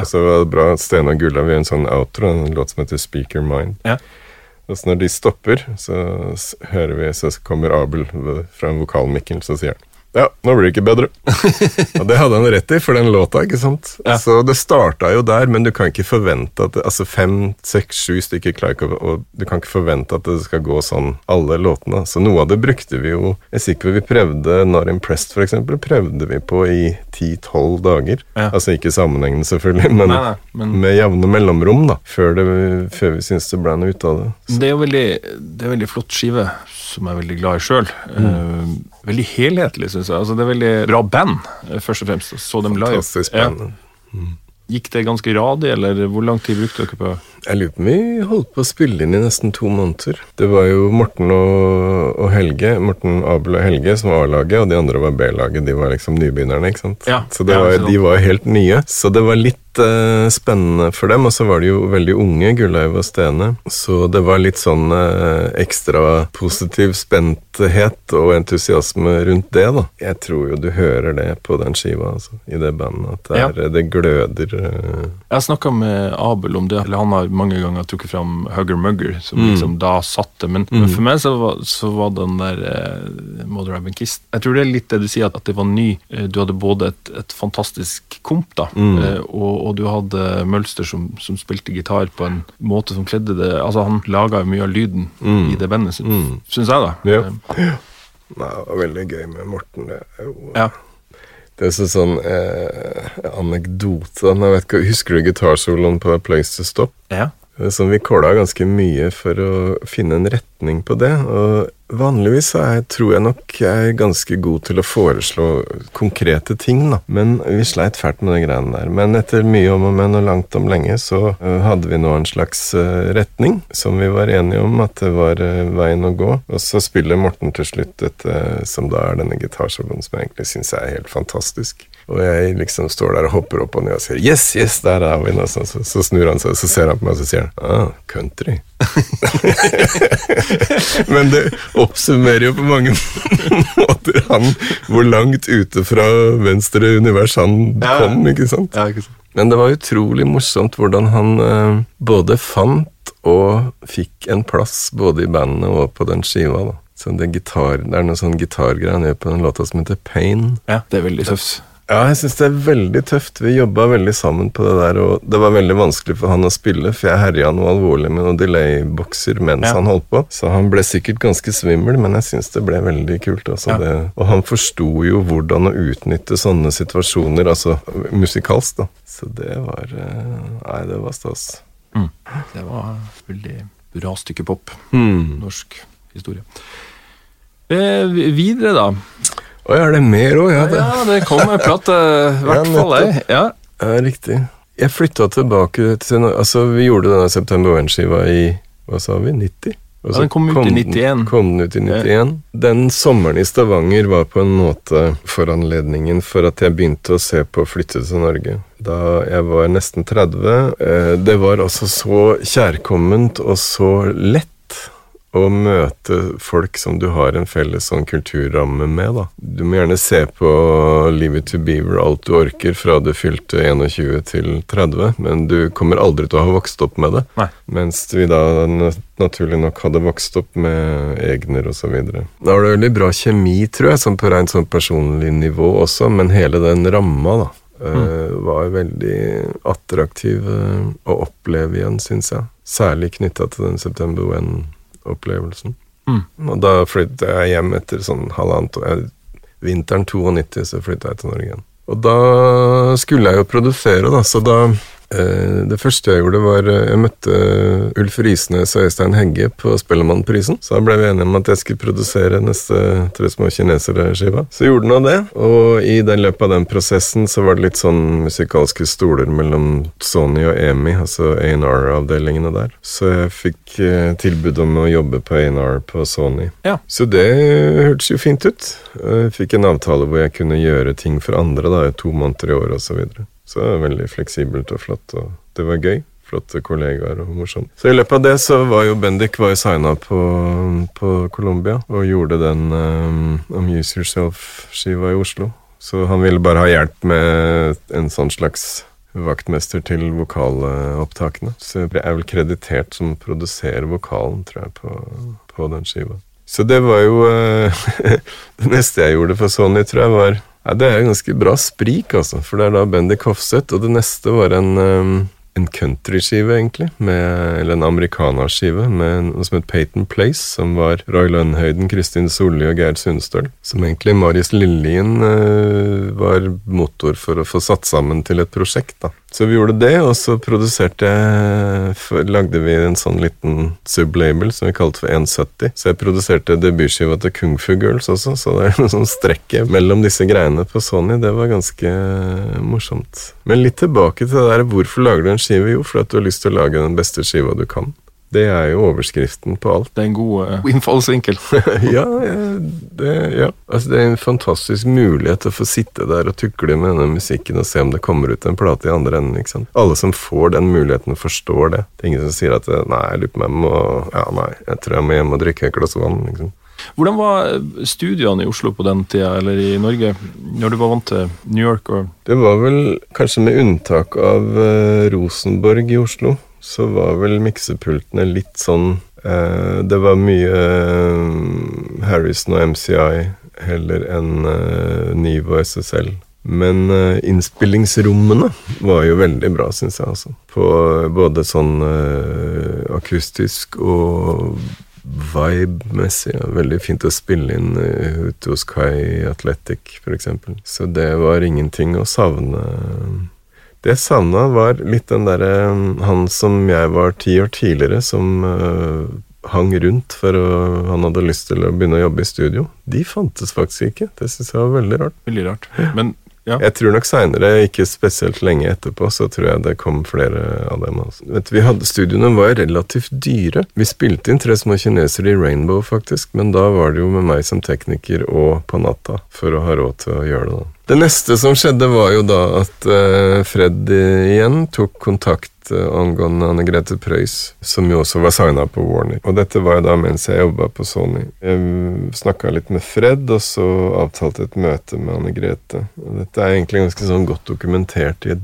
og så var det bra at Steinar Gullav gjør en sånn outro, en låt som heter Speaker Mind. Ja. Og så når de stopper, så hører vi, så kommer Abel fra vokalmikken, så sier han ja, nå blir det ikke bedre. og det hadde han rett i, for den låta, ikke sant? Ja. Så det starta jo der, men du kan ikke forvente at det, Altså fem, seks, sju stykker klarer Og du kan ikke forvente at det skal gå sånn alle låtene. Så noe av det brukte vi jo Jeg er sikker på vi prøvde Not Impressed, for eksempel, prøvde vi på i ti-tolv dager. Ja. Altså ikke sammenhengende, selvfølgelig, men, Nei, nei, men- med jevne mellomrom, da. Før, det, før vi syntes det ble noe ut av det. Det er jo veldig, det er veldig flott skive, som jeg er veldig glad i sjøl. veldig helhetlig, syns jeg. Altså, det er veldig bra band, eh, først og fremst. Så dem live. Fantastisk Ja. spennende. Gikk det ganske radig, eller hvor lang tid brukte dere på Jeg lurer på om vi holdt på å spille inn i nesten to måneder. Det var jo Morten og, og Helge, Morten Abel og Helge som var A-laget, og de andre var B-laget. De var liksom nybegynnerne, ikke sant. Ja, så det ja, var, så- de var helt nye. Så det var litt eh, spennende for dem. Og så var de jo veldig unge, Gulløyv og Stene. Så det var litt sånn uh, ekstra positiv spenthet og entusiasme rundt det, da. Jeg tror jo du hører det på den skiva, altså, i det bandet. At det, Ja. er, det gløder. Uh... Jeg snakka med Abel om det. eller Han har mange ganger trukket fram Hugger Mugger, som Mm. liksom da satte. Men, men for meg så var, så var den der Mother I've Been Kissed Jeg tror det er litt det du sier, at, at det var ny. Du hadde både et, et fantastisk komp, da, Mm. og, og du hadde Mølster som, som spilte gitar på en måte som kledde det Altså, han laga jo mye av lyden Mm. i det bandet, syns Mm. syns jeg, da. Ja. Eh, Nei, det var veldig gøy med Morten. Det er jo ja. Det er så sånn eh, anekdote. Jeg vet ikke, Husker du gitarsoloen på Place to Stop? ja. Det er Sånn, vi kåla ganske mye for å finne en retning på det. Og vanligvis er, tror jeg nok jeg er ganske god til å foreslå konkrete ting, da. Men vi sleit fælt med de greiene der. Men etter mye om og men og langt om lenge, så eh, hadde vi nå en slags eh, retning som vi var enige om at det var eh, veien å gå. Og så spiller Morten til slutt dette som da er denne gitarsoloen som jeg egentlig syns er helt fantastisk. Og jeg liksom står der og hopper opp og ned og sier 'yes, yes, der er vi'. nå». Så, så, snur han seg, så ser han på meg og så sier han 'ah, country'. Men det oppsummerer jo på mange måter han hvor langt ute fra venstre univers han Ja. kom, ikke sant? ja ikke sant. Men det var utrolig morsomt hvordan han eh, både fant og fikk en plass både i bandet og på den skiva. da. Så det, gitar, det er noe sånn gitargreier han gjør på den låta som heter Pain. Ja, det er veldig tøft. Ja, jeg syns det er veldig tøft. Vi jobba veldig sammen på det der, og det var veldig vanskelig for han å spille, for jeg herja noe alvorlig med noen delay-bokser mens Ja. han holdt på. Så han ble sikkert ganske svimmel, men jeg syns det ble veldig kult. Altså, Ja. det, og han forsto jo hvordan å utnytte sånne situasjoner, altså musikalsk, da. Så det var eh, Nei, det var stas. Mm. Det var veldig bra stykke pop. Mm. Norsk historie. Eh, videre, da. Å ja, er det mer òg? Ja, det Ja, det kom ei plate, i hvert Ja, fall. ei. Ja. Ja, riktig. Jeg flytta tilbake til Altså, vi gjorde denne September One-skiva i Hva sa vi? 90? Og Ja, den kom ut i 91. Kom den ut i 91. Den sommeren i Stavanger var på en måte foranledningen for at jeg begynte å se på å flytte til Norge. Da jeg var nesten 30. Eh, Det var altså så kjærkomment og så lett å møte folk som du har en felles sånn kulturramme med, da. Du må gjerne se på Leave It To Beaver alt du orker fra du fylte 21 til 30, men du kommer aldri til å ha vokst opp med det. Nei. Mens vi da naturlig nok hadde vokst opp med Egner videre. Da var det veldig bra kjemi, tror jeg, sånn på rent sånn personlig nivå også, men hele den ramma, da. Mm. var veldig attraktiv eh, å oppleve igjen, syns jeg. Særlig knytta til den September When-opplevelsen. Mm. Og da flyttet jeg hjem etter sånn halvannet år. Vinteren 92 så flytta jeg til Norge igjen. Og da skulle jeg jo produsere, da, så da eh, Det første jeg gjorde, var eh, Jeg møtte Ulf Risnes og Øystein Hegge på Spellemannprisen. Så da ble vi enige om at jeg skulle produsere neste Tre små kinesere-skiva. Så gjorde nå det, og i den løpet av den prosessen så var det litt sånn musikalske stoler mellom Sony og EMI, altså A&R-avdelingene der. Så jeg fikk eh, tilbud om å jobbe på A&R på Sony. Ja. Så det hørtes jo fint ut. Jeg fikk en avtale hvor jeg kunne gjøre ting for andre da, i to måneder i året osv. Så, det var veldig fleksibelt og flott, og det var gøy. Flotte kollegaer og morsomt. Så i løpet av det så var jo Bendik var jo signa på, på Colombia og gjorde den um, Amuse Yourself-skiva i Oslo. Så han ville bare ha hjelp med en sånn slags vaktmester til vokalopptakene. Så jeg er vel kreditert som produserer vokalen, tror jeg, på, på den skiva. Så det var jo eh, Det neste jeg gjorde for Sony, tror jeg var ja, Det er jo ganske bra sprik, altså. For det er da Bendik Hofseth, og det neste var en, eh, en countryskive, egentlig. Med, eller en amerikanerskive med noe som het Peyton Place, som var Roy Lønnhøyden, Kristin Solli og Geir Sundstøl. Som egentlig Marius Lillien eh, var motor for å få satt sammen til et prosjekt, da. Så vi gjorde det, og så produserte jeg Lagde vi en sånn liten sublabel som vi kalte for 170. Så jeg produserte debutskiva til Kung Fu Girls også, så det er noe sånn strekke mellom disse greiene på Sony. Det var ganske morsomt. Men litt tilbake til det der hvorfor lager du en skive? Jo, fordi du har lyst til å lage den beste skiva du kan. Det er jo overskriften på alt. Det er en god uh, innfallsvinkel. ja, ja, det, ja. Altså, det er en fantastisk mulighet til å få sitte der og tukle med denne musikken og se om det kommer ut en plate i andre enden. ikke sant? Alle som får den muligheten, forstår det. Det er ingen som sier at nei, jeg lurer på om jeg må Ja, nei, jeg tror jeg må hjem og drikke et glass vann. liksom. Hvordan var studioene i Oslo på den tida, eller i Norge, når du var vant til New York? og Det var vel, kanskje med unntak av eh, Rosenborg i Oslo, så var vel miksepultene litt sånn eh, Det var mye eh, Harrison og MCI heller enn eh, Nivo og SSL. Men eh, innspillingsrommene var jo veldig bra, syns jeg. altså. På både sånn eh, akustisk og vibe-messig. Ja. Veldig fint å spille inn ute hos Kai Athletic, f.eks. Så det var ingenting å savne. Det jeg savna, var litt den derre Han som jeg var ti år tidligere, som uh, hang rundt for å, han hadde lyst til å begynne å jobbe i studio. De fantes faktisk ikke. Det syns jeg var veldig rart. Veldig rart. Men ja. Jeg tror nok seinere, ikke spesielt lenge etterpå, så tror jeg det kom flere av dem. Altså. Vet vi hadde, Studioene var relativt dyre. Vi spilte inn Tre små kinesere i Rainbow, faktisk, men da var det jo med meg som tekniker og på natta for å ha råd til å gjøre det. da. Det neste som skjedde, var jo da at eh, Fred igjen tok kontakt eh, angående Anne Grete Preus, som jo også var signa på Warner. Og dette var jo da mens jeg jobba på Sony. Jeg snakka litt med Fred, og så avtalte et møte med Anne Grete. Og dette er egentlig ganske sånn godt dokumentert i et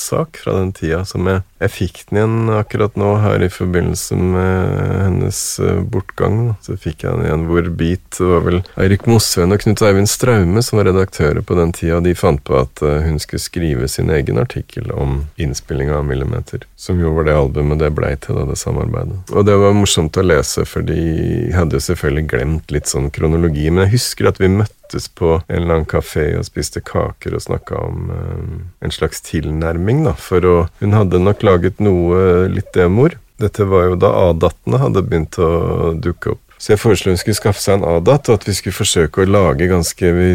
beat-sak fra den tida, som jeg, jeg fikk den igjen akkurat nå her i forbindelse med hennes eh, bortgang. Så fikk jeg den igjen hvor bit det var vel Eirik Mosveen og Knut Eivind Straume som var redaktører på den tida, og de fant på at eh, hun skulle skrive sin egen artikkel om innspilling av Millimeter, som jo var det albumet det blei til, da, det samarbeidet. Og det var morsomt å lese, for de hadde jo selvfølgelig glemt litt sånn kronologi, men jeg husker at vi møttes på en eller annen kafé og spiste kaker og snakka om eh, en slags tilnærming, da, for å Hun hadde nok laget noe litt demoer. Dette var jo da A-dattene hadde begynt å dukke opp. Så jeg foreslo hun skulle skaffe seg en A-dat, og at vi skulle forsøke å lage ganske Vi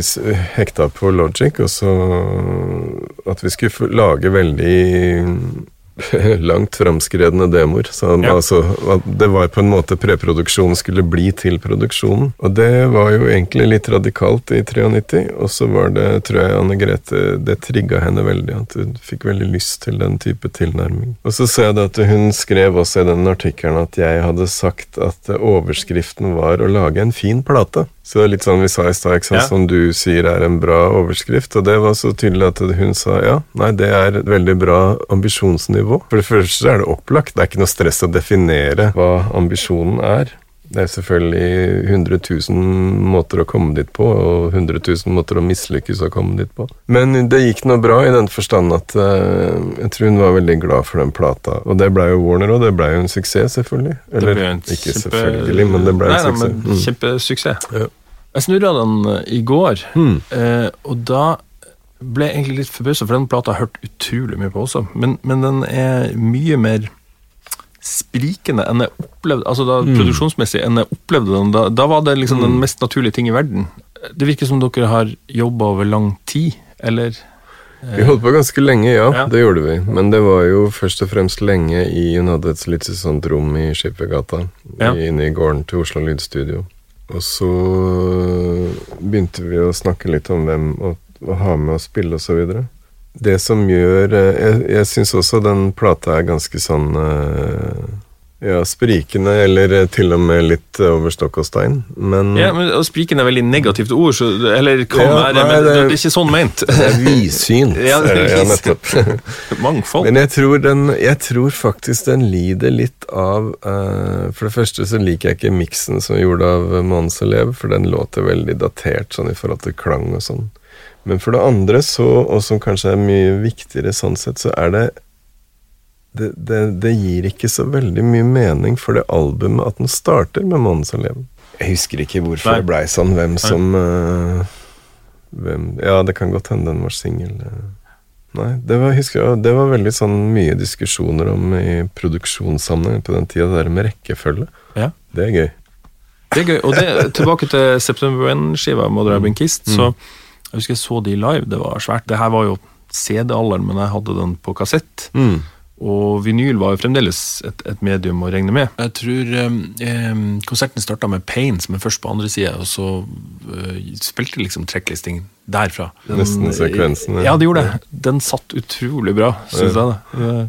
hekta på Logic, og så at vi skulle lage veldig langt framskredne demoer. Så Ja. altså, det var på en måte preproduksjonen skulle bli til produksjonen. Og det var jo egentlig litt radikalt i 93, og så var det, tror jeg, Anne Grete Det trigga henne veldig, at hun fikk veldig lyst til den type tilnærming. Og så ser jeg det at hun skrev også i den artikkelen at jeg hadde sagt at overskriften var å lage en fin plate. Så det er litt sånn vi sa i stad, Ja. som du sier er en bra overskrift. Og det var så tydelig at hun sa ja, nei, det er et veldig bra ambisjonsnivå. For det første er det opplagt, det er ikke noe stress å definere hva ambisjonen er. Det er selvfølgelig 100 000 måter å komme dit på, og 100 000 måter å mislykkes å komme dit på. Men det gikk nå bra i den forstand at uh, jeg tror hun var veldig glad for den plata. Og det blei jo Warner, og det blei jo en suksess, selvfølgelig. Eller Det ble en ikke kjempe- selvfølgelig, men det ble Nei, en nei, suksess. men Mm. Kjempesuksess. Ja. Jeg snurra den eh, i går, Mm. uh, og da ble jeg egentlig litt forbausa, for den plata har jeg hørt utrolig mye på også. Men, men den er mye mer sprikende enn jeg opplevde Altså da, Mm. produksjonsmessig enn jeg opplevde den. Da, da var det liksom den mest naturlige ting i verden. Det virker som dere har jobba over lang tid, eller? Vi holdt på ganske lenge, ja. Ja. Det gjorde vi. Men det var jo først og fremst lenge i Hun hadde et litt sånt rom i Skippergata, Ja. inne i gården til Oslo Lydstudio. Og så begynte vi å snakke litt om hvem å, å ha med å spille og så videre. Det som gjør eh, Jeg, jeg syns også den plata er ganske sånn eh, ja, sprikende, eller eh, til og med litt over stokk og stein. Men Ja, men og Spriken er veldig negativt ord, så, eller kan Ja, være, men det, det- er ikke sånn ment. det er vidsynt. Ja, det er ja, nettopp. Mangfold. Men jeg tror, den, jeg tror faktisk den lider litt av uh, For det første så liker jeg ikke miksen som er gjort av Månens Elev, for den låter veldig datert sånn i forhold til klang og sånn. Men for det andre, så, og som kanskje er mye viktigere sånn sett, så er det det, det, det gir ikke så veldig mye mening for det albumet at den starter med 'Månen som lever'. Jeg husker ikke hvorfor Nei. det blei sånn, hvem som uh, hvem, Ja, det kan godt hende den var singel. eh. Nei, det var, husker det var veldig sånn mye diskusjoner om i produksjonssammenheng på den tida, det der med rekkefølge. Ja. Det er gøy. Det er gøy. Og det, tilbake til September 1-skiva, Mother I've Been Kissed, så jeg husker jeg så de live, det var svært. Det her var jo CD-alderen, men jeg hadde den på kassett. Og vinyl var jo fremdeles et, et medium å regne med. Jeg tror eh, konserten starta med Pain, som er først på andre sida, og så eh, spilte liksom tracklisting derfra. Den- Nesten sekvensen, ja. Ja, det gjorde det. Den satt utrolig bra, syns jeg. det. Eh,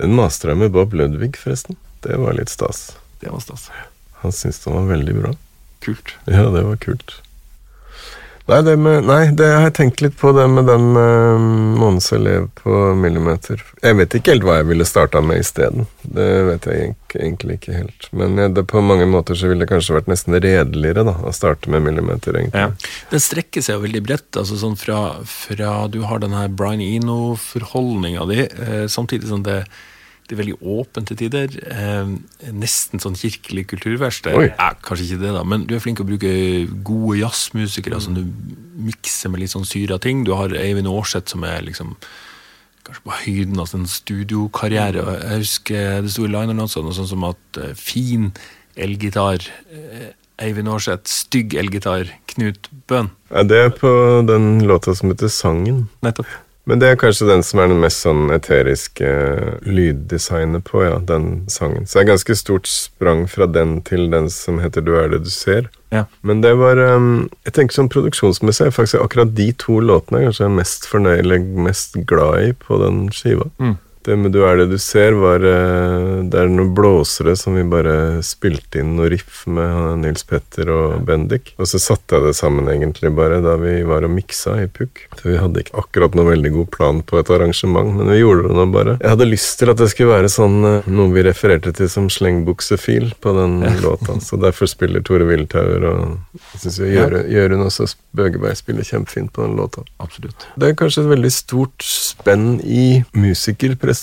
Den mastra jeg med Bob Ludvig, forresten. Det var litt stas. Det var stas. Han syntes den var veldig bra. Kult. Ja, det var kult. Nei, det, med, nei, det har jeg tenkt litt på, det med den uh, Mons Elev på millimeter. Jeg vet ikke helt hva jeg ville starta med isteden. Det vet jeg egentlig ikke helt. Men det, på mange måter så ville det kanskje vært nesten redeligere da, å starte med millimeter, egentlig. Ja. Den strekker seg jo veldig bredt. altså sånn fra, fra Du har den her Brian Eno-forholdninga di, eh, samtidig som det, det er veldig åpent til tider. Eh, nesten sånn kirkelig kulturverksted. Ja, kanskje ikke det, da, men du er flink til å bruke gode jazzmusikere altså du mikser med litt sånn syra ting. Du har Eivind Aarseth som er liksom kanskje på høyden av sin studiokarriere. Jeg husker det sto i noe sånn som at eh, fin elgitar eh, Eivind Aarseth, stygg elgitar, Knut Bøhn. Ja, det er på den låta som heter Sangen. Nettopp. Men det er kanskje den som er den mest sånn eteriske lyddesignet på, ja, den sangen. Så det er ganske stort sprang fra den til den som heter Du er det du ser. Ja. Men det var um, Jeg tenker sånn produksjonsmessig er faktisk akkurat de to låtene jeg kanskje er mest fornøyelig, mest glad i på den skiva. Mm. Det med Du er det du ser, var eh, Det er noen blåsere som vi bare spilte inn noe riff med Nils Petter og Bendik. Og så satte jeg det sammen egentlig bare da vi var og miksa i Pukk. Så vi hadde ikke akkurat noe veldig god plan på et arrangement, men vi gjorde det nå bare. Jeg hadde lyst til at det skulle være sånn eh, noe vi refererte til som slengbuksefil på den låta, så derfor spiller Tore Wildtauer og jeg syns Jørund også Bøgeberg spiller kjempefint på den låta. Absolutt. Det er kanskje et veldig stort spenn i musikerprestasjoner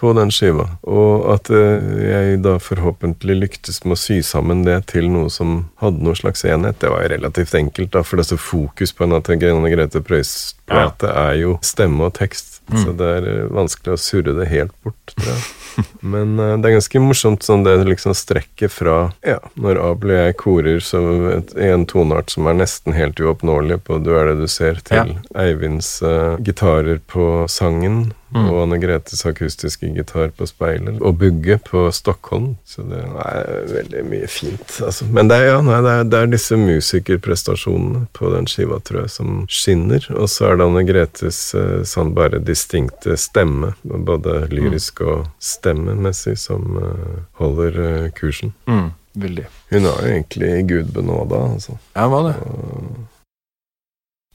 på den skiva, og at eh, jeg da forhåpentlig lyktes med å sy sammen det til noe som hadde noe slags enhet. Det var jo relativt enkelt, da, for det er så fokus på en at Grene Grete Preus-plate er jo stemme og tekst, så det er eh, vanskelig å surre det helt bort. Men eh, det er ganske morsomt sånn det liksom strekket fra Ja, når Abel og jeg korer så et, en toneart som er nesten helt uoppnåelig på Du er det du ser, til Ja. Eivinds uh, gitarer på sangen, Og Anne Gretes akustiske gitar på speilet. Og Bugge på Stockholm. Så det er veldig mye fint. Altså. Men det er, ja, nei, det, er, det er disse musikerprestasjonene på den skiva, tror jeg, som skinner. Og så er det Anne Gretes eh, sånn bare distinkte stemme, både lyrisk og stemmemessig, som eh, holder eh, kursen. Mm, veldig. Hun har jo egentlig Gud benåda, altså. Ja, hva det?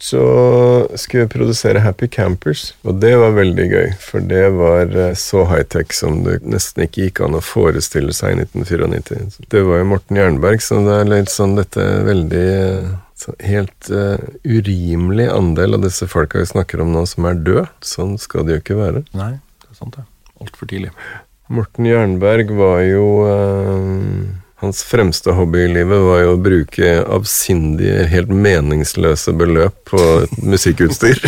Så skulle vi produsere Happy Campers, og det var veldig gøy. For det var eh, så high-tech som det nesten ikke gikk an å forestille seg i 1994. Det var jo Morten Jernberg, så det er litt sånn dette veldig eh, så Helt uh, urimelig andel av disse folka vi snakker om nå, som er død. Sånn skal det jo ikke være. Nei, det er sant, det. Altfor tidlig. Morten Jernberg var jo uh, Hans fremste hobby i livet var jo å bruke avsindige, helt meningsløse beløp på musikkutstyr.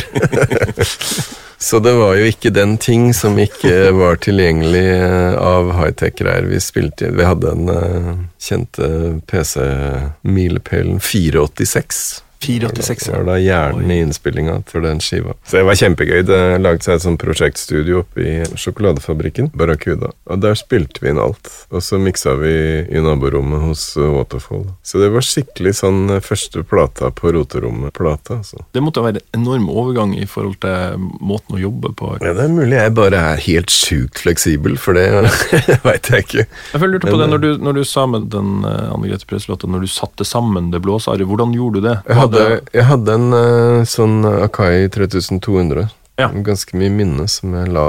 Så det var jo ikke den ting som ikke var tilgjengelig eh, av high-tech-greier vi spilte. Vi hadde den uh, kjente PC-milepælen 486. 486, Det var da hjernen i innspillinga til den skiva. Så det var kjempegøy. Det lagde seg et sånt prosjektstudio oppe i sjokoladefabrikken, Barracuda. Og der spilte vi inn alt. Og så miksa vi i naborommet hos Waterfall. Så det var skikkelig sånn uh, første plata på roterommet-plata, altså. Det måtte være en enorm overgang i forhold til måten å jobbe på. Ja, det er mulig jeg bare er helt sjukt fleksibel, for det veit jeg ikke. Jeg lurte på det når du, når du sa med den uh, Anne Grete Preus-låta, når du satte sammen det blåsearret, hvordan gjorde du det? Jeg hadde, jeg hadde en uh, sånn Akai 3200. Ja. Ganske mye minne som jeg la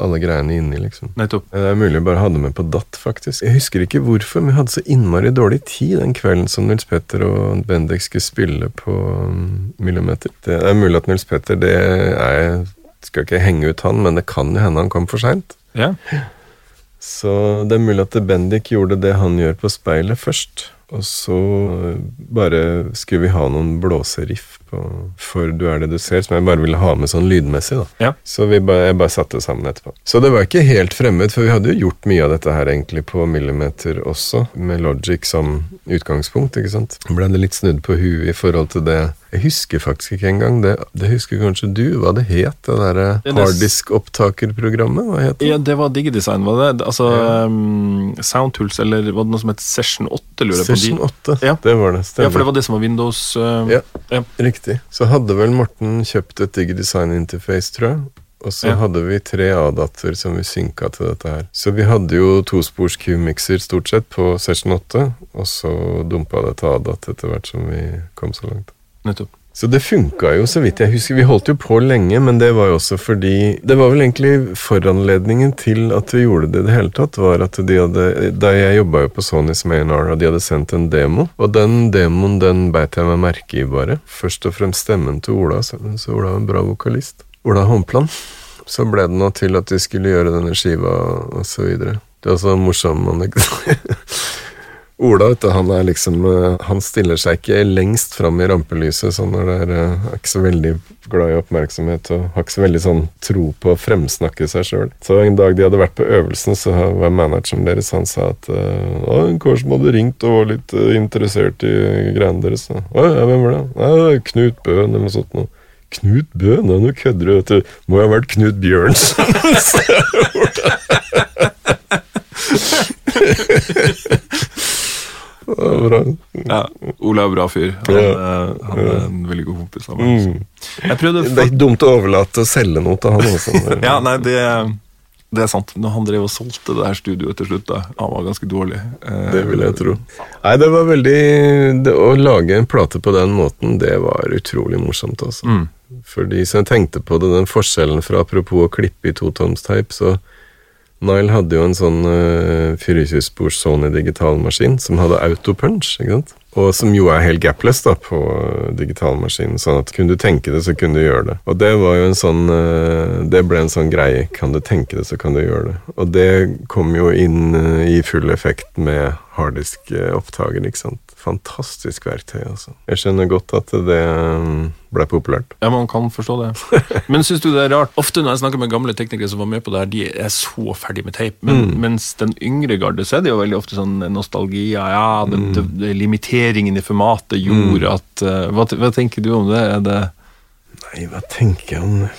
alle greiene inni, liksom. Nettopp. Det er mulig jeg bare hadde med på datt, faktisk. Jeg husker ikke hvorfor, men vi hadde så innmari dårlig tid den kvelden som Nils Petter og Bendik skulle spille på um, Millimeter. Det er mulig at Nils Petter, det er Skal ikke henge ut han, men det kan jo hende han kom for seint. Ja. Så det er mulig at Bendik gjorde det han gjør på speilet først. Og så øh, bare skulle vi ha noen blåseriff på For du er det du ser, som jeg bare ville ha med sånn lydmessig. da. Ja. Så vi bare, jeg bare satte det sammen etterpå. Så det var ikke helt fremmed, for vi hadde jo gjort mye av dette her egentlig på millimeter også, med Logic som utgangspunkt. ikke sant? Ble det litt snudd på huet i forhold til det Jeg husker faktisk ikke engang det. Det husker kanskje du, hva det het, det derre er harddisk-opptakerprogrammet? Hva het det? ja, det var Digidesign, var det? Altså Ja. um, Soundtools, eller var det noe som het Session 8, lurer jeg på? Session 8. Ja. Det var det. Stemmer. Ja, for det var det som var Windows uh, Ja. ja. Riktig. Så hadde vel Morten kjøpt et DigiDesign Interface, tror jeg. Og så Ja. hadde vi tre A-datter som vi synka til dette her. Så vi hadde jo tospors Q-mixer stort sett på Session 8, og så dumpa det til A-datt etter hvert som vi kom så langt. Nettopp. Så det funka jo, så vidt jeg husker. Vi holdt jo på lenge, men det var jo også fordi Det var vel egentlig foranledningen til at vi gjorde det i det hele tatt, var at de hadde Da jeg jobba jo på Sonys Maynard, og de hadde sendt en demo, og den demoen den beit jeg meg merke i, bare. Først og fremst stemmen til Ola, så, Ola er en bra vokalist. Ola Håndplan. Så ble det nå til at de skulle gjøre denne skiva, og så videre. Det er også en morsom anekdote. Ola, vet du, han er liksom eh, Han stiller seg ikke lengst fram i rampelyset sånn når det er, eh, er ikke så veldig glad i oppmerksomhet og har ikke så veldig sånn tro på å fremsnakke seg sjøl. Så en dag de hadde vært på øvelsen, så var manageren deres Han sa at eh, «Å, Kårsen hadde ringt og var litt interessert i greiene deres. Å, ja, hvem var det? Ja, Knut Bøhn eller noe sånt noe. Knut Bøhn? Nei, nå kødder du, vet du. Må jo ha vært Knut Bjørnsen. Bra. Ja, Ola er bra fyr. Han, Ja. er- han er en veldig god kompis av meg. Mm. Prøvde Det er ikke dumt å overlate å selge noe til han også. Ja, nei, det, det er sant. Når han drev og solgte det her studioet til slutt, da, han var ganske dårlig. Eh, Det vil jeg tro. Nei, det var veldig det, Å lage en plate på den måten, det var utrolig morsomt, altså. Mm. Fordi, så jeg tenkte på det, den forskjellen fra apropos å klippe i totomsteip, så Nile hadde jo en sånn uh, 24-spors Sony digitalmaskin som hadde autopunch, ikke sant? Og som jo er helt gapless da på digitalmaskinen, sånn at kunne du tenke det, så kunne du gjøre det. Og det var jo en sånn uh, Det ble en sånn greie. Kan du tenke det, så kan du gjøre det. Og det kom jo inn uh, i full effekt med harddisk-opptaker, ikke sant. Fantastisk verktøy, altså. Jeg skjønner godt at det um, ble populært. Ja, man kan forstå det. Men syns du det er rart? Ofte når jeg snakker med gamle teknikere som var med på det her, de er så ferdig med teip. Men, Mens den yngre garde, så er det jo veldig ofte sånn nostalgi. Ja, ja mm. det, det, limiteringen i formatet gjorde at uh, hva, hva tenker du om det? Det Nei, hva tenker jeg om det?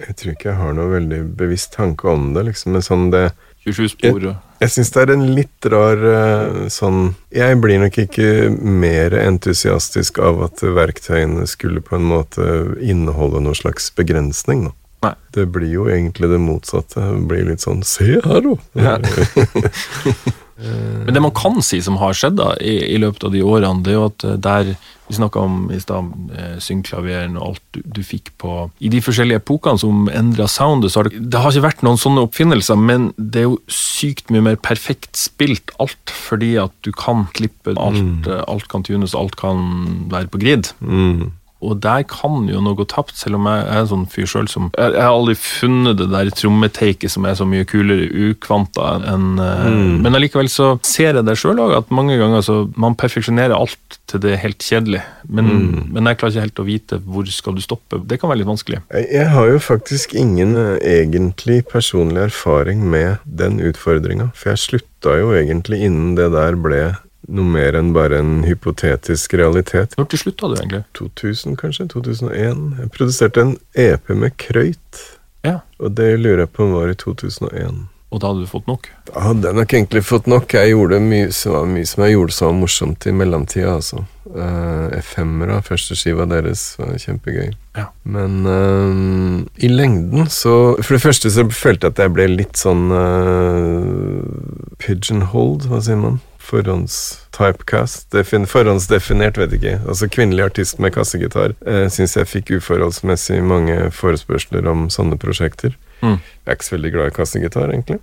Jeg tror ikke jeg har noe veldig bevisst tanke om det, liksom. Men sånn det 27 spor og Jeg syns det er en litt rar eh, sånn Jeg blir nok ikke mer entusiastisk av at verktøyene skulle på en måte inneholde noe slags begrensning, da. Nei. Det blir jo egentlig det motsatte. Det blir litt sånn Se her, da! Ja. Men det man kan si som har skjedd da, i, i løpet av de årene, det er jo at eh, der vi snakka om i stad, eh, syngklaveren og alt du, du fikk på I de forskjellige epokene som endra soundet, så har det, det har ikke vært noen sånne oppfinnelser, men det er jo sykt mye mer perfekt spilt alt, fordi at du kan klippe alt, mm. alt kan tunes, alt kan være på grid. Mm. Og der kan jo noe gå tapt, selv om jeg er en sånn fyr sjøl som Jeg jeg har aldri funnet det der trommeteiket som er så mye kulere ukvanta enn mm. Men allikevel så ser jeg det sjøl òg, at mange ganger så Man perfeksjonerer alt til det er helt kjedelig, men, men jeg klarer ikke helt å vite hvor skal du stoppe. Det kan være litt vanskelig. Jeg jeg har jo faktisk ingen eh, egentlig personlig erfaring med den utfordringa, for jeg slutta jo egentlig innen det der ble noe mer enn bare en hypotetisk realitet. Når til slutta du egentlig? 2000, kanskje? 2001? Jeg produserte en EP med krøyt, Ja. og det lurer jeg på var i 2001. Og da hadde du fått nok? Da hadde jeg nok egentlig fått nok. Jeg gjorde mye, var mye som jeg gjorde som var morsomt i mellomtida, altså. Uh, Efemera, første skiva deres, var kjempegøy. Ja. Men uh, i lengden så For det første så følte jeg at jeg ble litt sånn uh, pigeonholed, hva sier man? Forhånds-typecast. Defin forhåndsdefinert, vet ikke. Altså kvinnelig artist med kassegitar. Eh, Syns jeg fikk uforholdsmessig mange forespørsler om sånne prosjekter. Mm. Jeg er ikke så veldig glad i kassegitar, egentlig.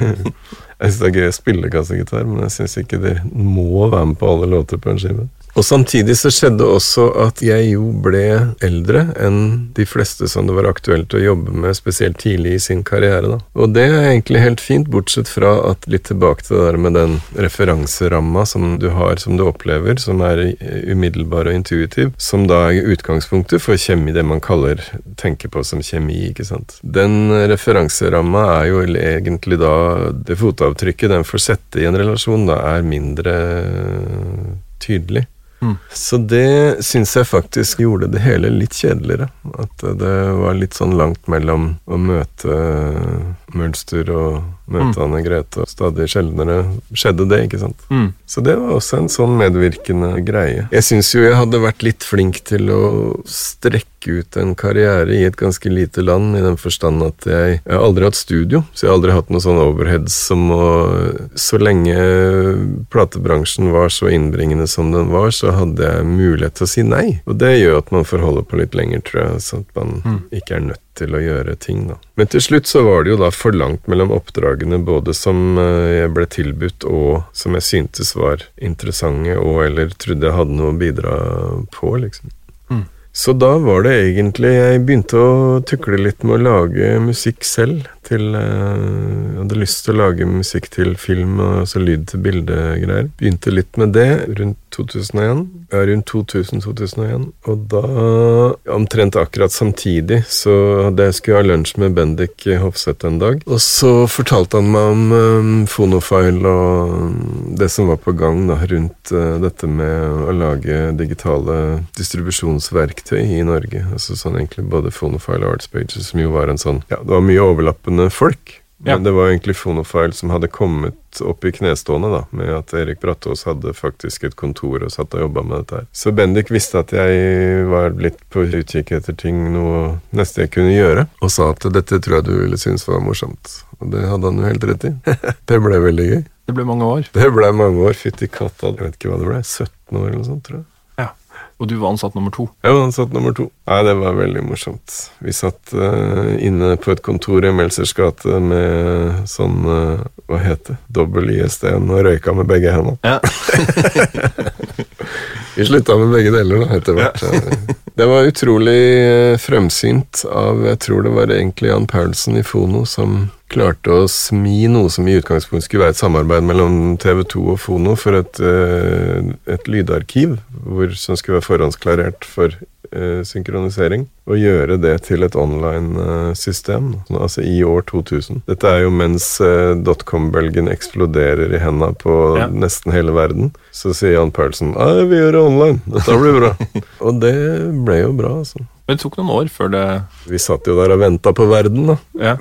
jeg syns det er gøy å spille kassegitar, men jeg syns ikke det må være med på alle låter på en skive. Og samtidig så skjedde også at jeg jo ble eldre enn de fleste som det var aktuelt å jobbe med, spesielt tidlig i sin karriere. da. Og det er egentlig helt fint, bortsett fra at litt tilbake til det der med den referanseramma som du har, som du opplever, som er umiddelbar og intuitiv, som da er utgangspunktet for kjemi, det man kaller tenker på som kjemi, ikke sant. Den referanseramma er jo egentlig da det fotavtrykket den får sette i en relasjon, da er mindre tydelig. Mm. Så det syns jeg faktisk gjorde det hele litt kjedeligere. At det var litt sånn langt mellom å møte Mølster og møte Mm. Anne Grete, stadig sjeldnere skjedde det, ikke sant. Mm. Så det var også en sånn medvirkende greie. Jeg syns jo jeg hadde vært litt flink til å strekke ut en karriere i et ganske lite land, i den forstand at jeg, jeg har aldri hatt studio, så jeg har aldri hatt noe sånn overheads som å Så lenge platebransjen var så innbringende som den var, så hadde jeg mulighet til å si nei. Og det gjør at man får holde på litt lenger, tror jeg, så at man ikke er nødt til å gjøre ting, da. Men til slutt så var det jo da for langt mellom oppdragene, både som eh, jeg ble tilbudt og som jeg syntes var interessante, og eller trodde jeg hadde noe å bidra på, liksom. Så da var det egentlig Jeg begynte å tukle litt med å lage musikk selv. Til, eh, jeg hadde lyst til å lage musikk til film, altså lyd til bilde-greier. Begynte litt med det rundt 2001. Ja, rundt 2000-2001. Og da, omtrent akkurat samtidig, så hadde jeg skulle ha lunsj med Bendik Hofseth en dag. Og så fortalte han meg om um, Fonofile og det som var på gang da, rundt eh, dette med å lage digitale distribusjonsverktøy i Norge. Altså sånn egentlig både Fonofile og Artspages, som jo var en sånn Ja, det var mye overlappende folk. Ja. Men det var egentlig Fonofile som hadde kommet opp i knestående, da, med at Erik Brattås hadde faktisk et kontor og satt og jobba med dette her. Så Bendik visste at jeg var litt på utkikk etter ting, noe neste jeg kunne gjøre, og sa at dette tror jeg du ville synes var morsomt. Og det hadde han jo helt rett i. det ble veldig gøy. Det ble mange år. Det ble mange år. Fytti katta, jeg vet ikke hva det ble. 17 år eller noe sånt, tror jeg. Ja. Og du var ansatt nummer to. Jeg var ansatt nummer to. Nei, det var veldig morsomt. Vi satt uh, inne på et kontor i Melsers gate med sånn uh, Hva heter det? Dobbel ISD-en og røyka med begge hendene. Ja. Vi slutta med begge deler da, etter hvert. Det var utrolig eh, fremsynt av Jeg tror det var egentlig Jan Paulsen i Fono som klarte å smi noe som i utgangspunktet skulle være et samarbeid mellom TV2 og Fono for et, eh, et lydarkiv hvor, som skulle være forhåndsklarert for synkronisering, og gjøre det til et online-system, altså i år 2000. Dette er jo mens eh, dotcom-bølgen eksploderer i henda på Ja. nesten hele verden. Så sier Jan Paulsen «Nei, vi gjør det online, dette blir bra. og det ble jo bra, altså. Men det tok noen år før det Vi satt jo der og venta på verden, da. Ja,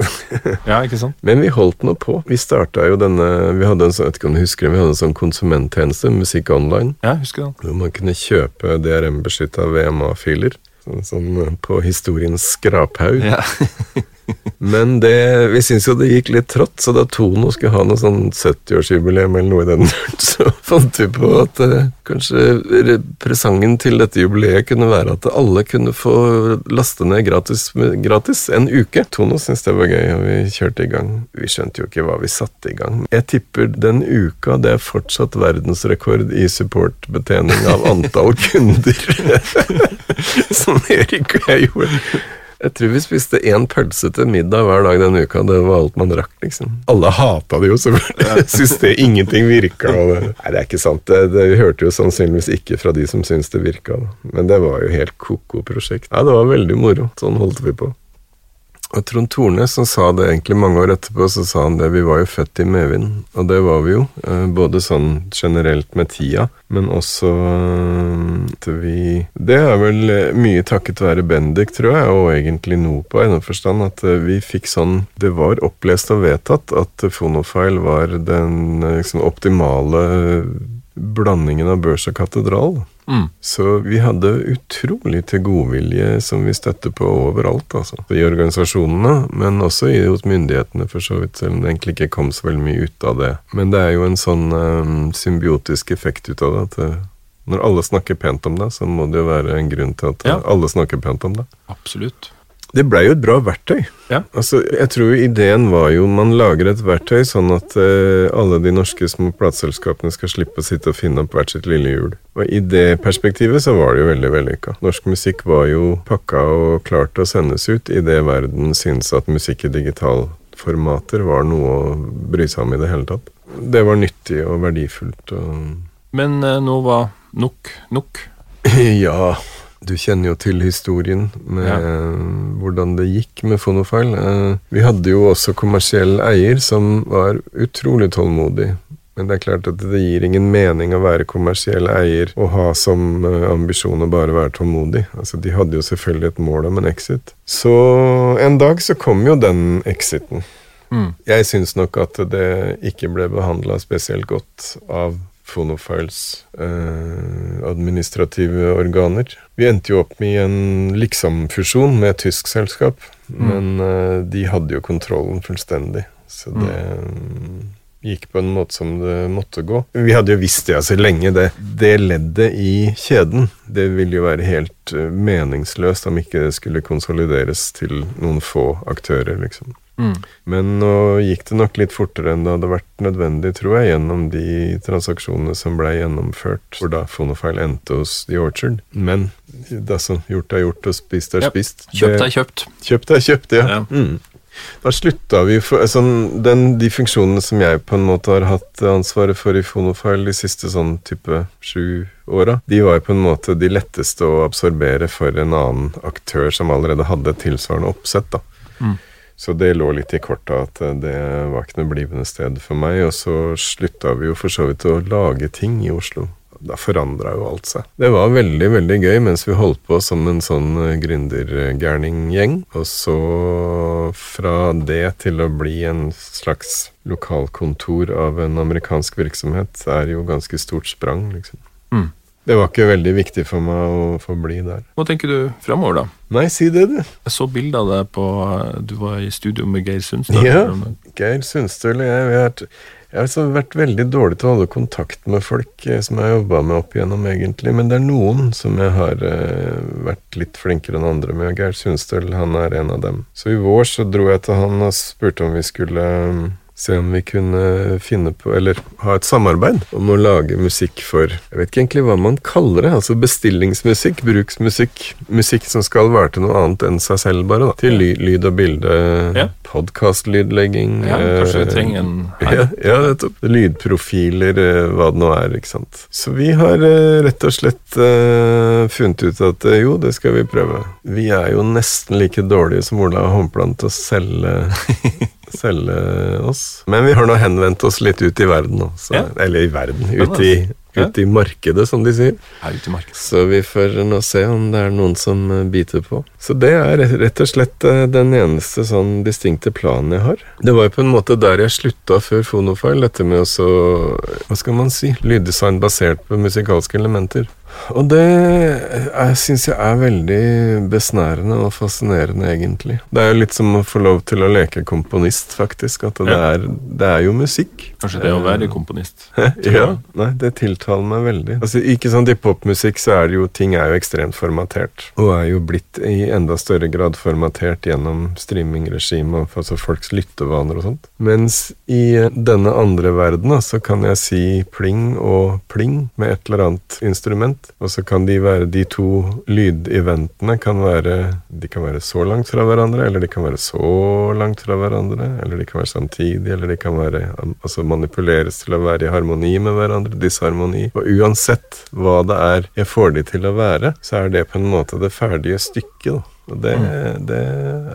ja ikke sant? Men vi holdt nå på. Vi starta jo denne Vi hadde en sånn, vet ikke om du husker det, vi hadde en sånn konsumenttjeneste, Musikk Online, Ja, jeg husker det. hvor man kunne kjøpe DRM-beskytta VMA-filer. Sånn, sånn på historiens skraphaug. Ja. Men det, vi syntes jo det gikk litt trått, så da Tono skulle ha noe sånn 70-årsjubileum eller noe i den duren, så fant vi på at eh, kanskje presangen til dette jubileet kunne være at alle kunne få laste ned gratis, gratis en uke. Tono syntes det var gøy, og vi kjørte i gang. Vi skjønte jo ikke hva vi satte i gang. Jeg tipper den uka det er fortsatt verdensrekord i supportbetjening av antall kunder. Som Erik og jeg gjorde. Jeg tror vi spiste én pølse til middag hver dag denne uka. Det var alt man rakk, liksom. Alle hata det jo, selvfølgelig. Syns det ingenting virka. Det. Nei, det er ikke sant. Det, det vi hørte jo sannsynligvis ikke fra de som syntes det virka. Da. Men det var jo helt ko-ko prosjekt. Nei, det var veldig moro. Sånn holdt vi på. Og Trond Tornes som sa det egentlig mange år etterpå, så sa han det Vi var jo født i medvind, og det var vi jo. eh, Både sånn generelt med tida, men også eh, at vi Det er vel eh, mye takket være Bendik, tror jeg, og egentlig Nopa i den forstand at eh, vi fikk sånn Det var opplest og vedtatt at Fonofile var den eh, liksom, optimale blandingen av børs og katedral. Mm. Så vi hadde utrolig til godvilje som vi støtter på overalt, altså. I organisasjonene, men også i, hos myndighetene, for så vidt, selv om det egentlig ikke kom så veldig mye ut av det. Men det er jo en sånn um, symbiotisk effekt ut av det. at eh, når alle snakker pent om det, så må det jo være en grunn til at eh, Ja. alle snakker pent om det. Absolutt. Det blei jo et bra verktøy. Ja. Altså, jeg tror ideen var jo man lager et verktøy sånn at eh, alle de norske små plateselskapene skal slippe å sitte og finne opp hvert sitt lille hjul. Og i det perspektivet så var det jo veldig vellykka. Norsk musikk var jo pakka og klar til å sendes ut idet verden syntes at musikk i digitalformater var noe å bry seg om i det hele tatt. Det var nyttig og verdifullt og Men eh, nå var nok nok. Ja, du kjenner jo til historien med Ja. hvordan det gikk med Fonofile. Eh, Vi hadde jo også kommersiell eier som var utrolig tålmodig. Men det er klart at det gir ingen mening å være kommersiell eier og ha som eh, ambisjon å bare være tålmodig. Altså, De hadde jo selvfølgelig et mål om en exit. Så en dag så kom jo den exiten. Mm. Jeg syns nok at det ikke ble behandla spesielt godt av Fonofiles eh, administrative organer. Vi endte jo opp med en liksom-fusjon med et tysk selskap, men eh, de hadde jo kontrollen fullstendig. Så det mm, gikk på en måte som det måtte gå. Vi hadde jo visst det altså lenge. Det, det leddet i kjeden, det ville jo være helt eh, meningsløst om ikke det skulle konsolideres til noen få aktører, liksom. Mm. Men nå gikk det nok litt fortere enn det hadde vært nødvendig, tror jeg, gjennom de transaksjonene som ble gjennomført, hvor da Fonofile endte hos The Orchard. Men det sånn, gjort er gjort, og spist er Ja, spist. Kjøpt er kjøpt. Kjøpt er kjøpt, ja. Ja. Mm. Da slutta vi for altså, den, De funksjonene som jeg på en måte har hatt ansvaret for i Fonofile de siste sånn type sju åra, de var på en måte de letteste å absorbere for en annen aktør som allerede hadde et tilsvarende oppsett. da. Mm. Så det lå litt i korta at eh, det var ikke noe blivende sted for meg. Og så slutta vi jo for så vidt å lage ting i Oslo. Da forandra jo alt seg. Det var veldig, veldig gøy mens vi holdt på som en sånn eh, gründergærninggjeng. Og så fra det til å bli en slags lokalkontor av en amerikansk virksomhet er jo ganske stort sprang, liksom. Mm. Det var ikke veldig viktig for meg å få bli der. Hva tenker du framover, da? Nei, si det, du. Jeg så bilde av deg på Du var i studio med Geir Sundstøl. Ja. Geir Sundstøl og jeg, vi har vært, jeg har altså vært veldig dårlig til å holde kontakt med folk eh, som jeg har jobba med opp igjennom, egentlig. Men det er noen som jeg har uh, vært litt flinkere enn andre med. Geir Sundstøl, han er en av dem. Så i vår så dro jeg til han og spurte om vi skulle eh, se om vi kunne finne på, eller ha et samarbeid om å lage musikk for Jeg vet ikke egentlig hva man kaller det. Altså bestillingsmusikk, bruksmusikk. Musikk som skal være til noe annet enn seg selv, bare. da Til ly lyd og bilde. Ja. Podkastlydlegging. Ja, kanskje vi eh, trenger en ja, ja, nettopp. Lydprofiler, eh, hva det nå er, ikke sant. Så vi har eh, rett og slett uh, funnet ut at eh, jo, det skal vi prøve. Vi er jo nesten like dårlige som Ola Håmpland til å selge selge oss. Men vi har nå henvendt oss litt ut i verden nå. Ja. Eller i verden. Ut i ut i markedet, som de sier. Ute i markedet. Så vi får nå se om det er noen som eh, biter på. Så det er rett- rett og slett eh, den eneste sånn distinkte planen jeg har. Det var jo på en måte der jeg slutta før Fonofile, dette med å så Hva skal man si? Lyddesign basert på musikalske elementer. Og det syns jeg er veldig besnærende og fascinerende, egentlig. Det er jo litt som å få lov til å leke komponist, faktisk. At det, Ja. er, det er jo musikk. Kanskje det å være komponist. Ja, nei, det tiltaler meg veldig. Altså, ikke sant, I popmusikk så er det jo ting er jo ekstremt formatert, og er jo blitt i enda større grad formatert gjennom streamingregimet, altså folks lyttevaner og sånt. Mens i eh, denne andre verdena så kan jeg si pling og pling med et eller annet instrument, og så kan de være de to lydeventene kan være De kan være så langt fra hverandre, eller de kan være så langt fra hverandre, eller de kan være samtidig, eller de kan være altså manipuleres til å være i harmoni med hverandre, disharmoni. Og uansett hva det er jeg får de til å være, så er det på en måte det ferdige stykket, da. Og det, det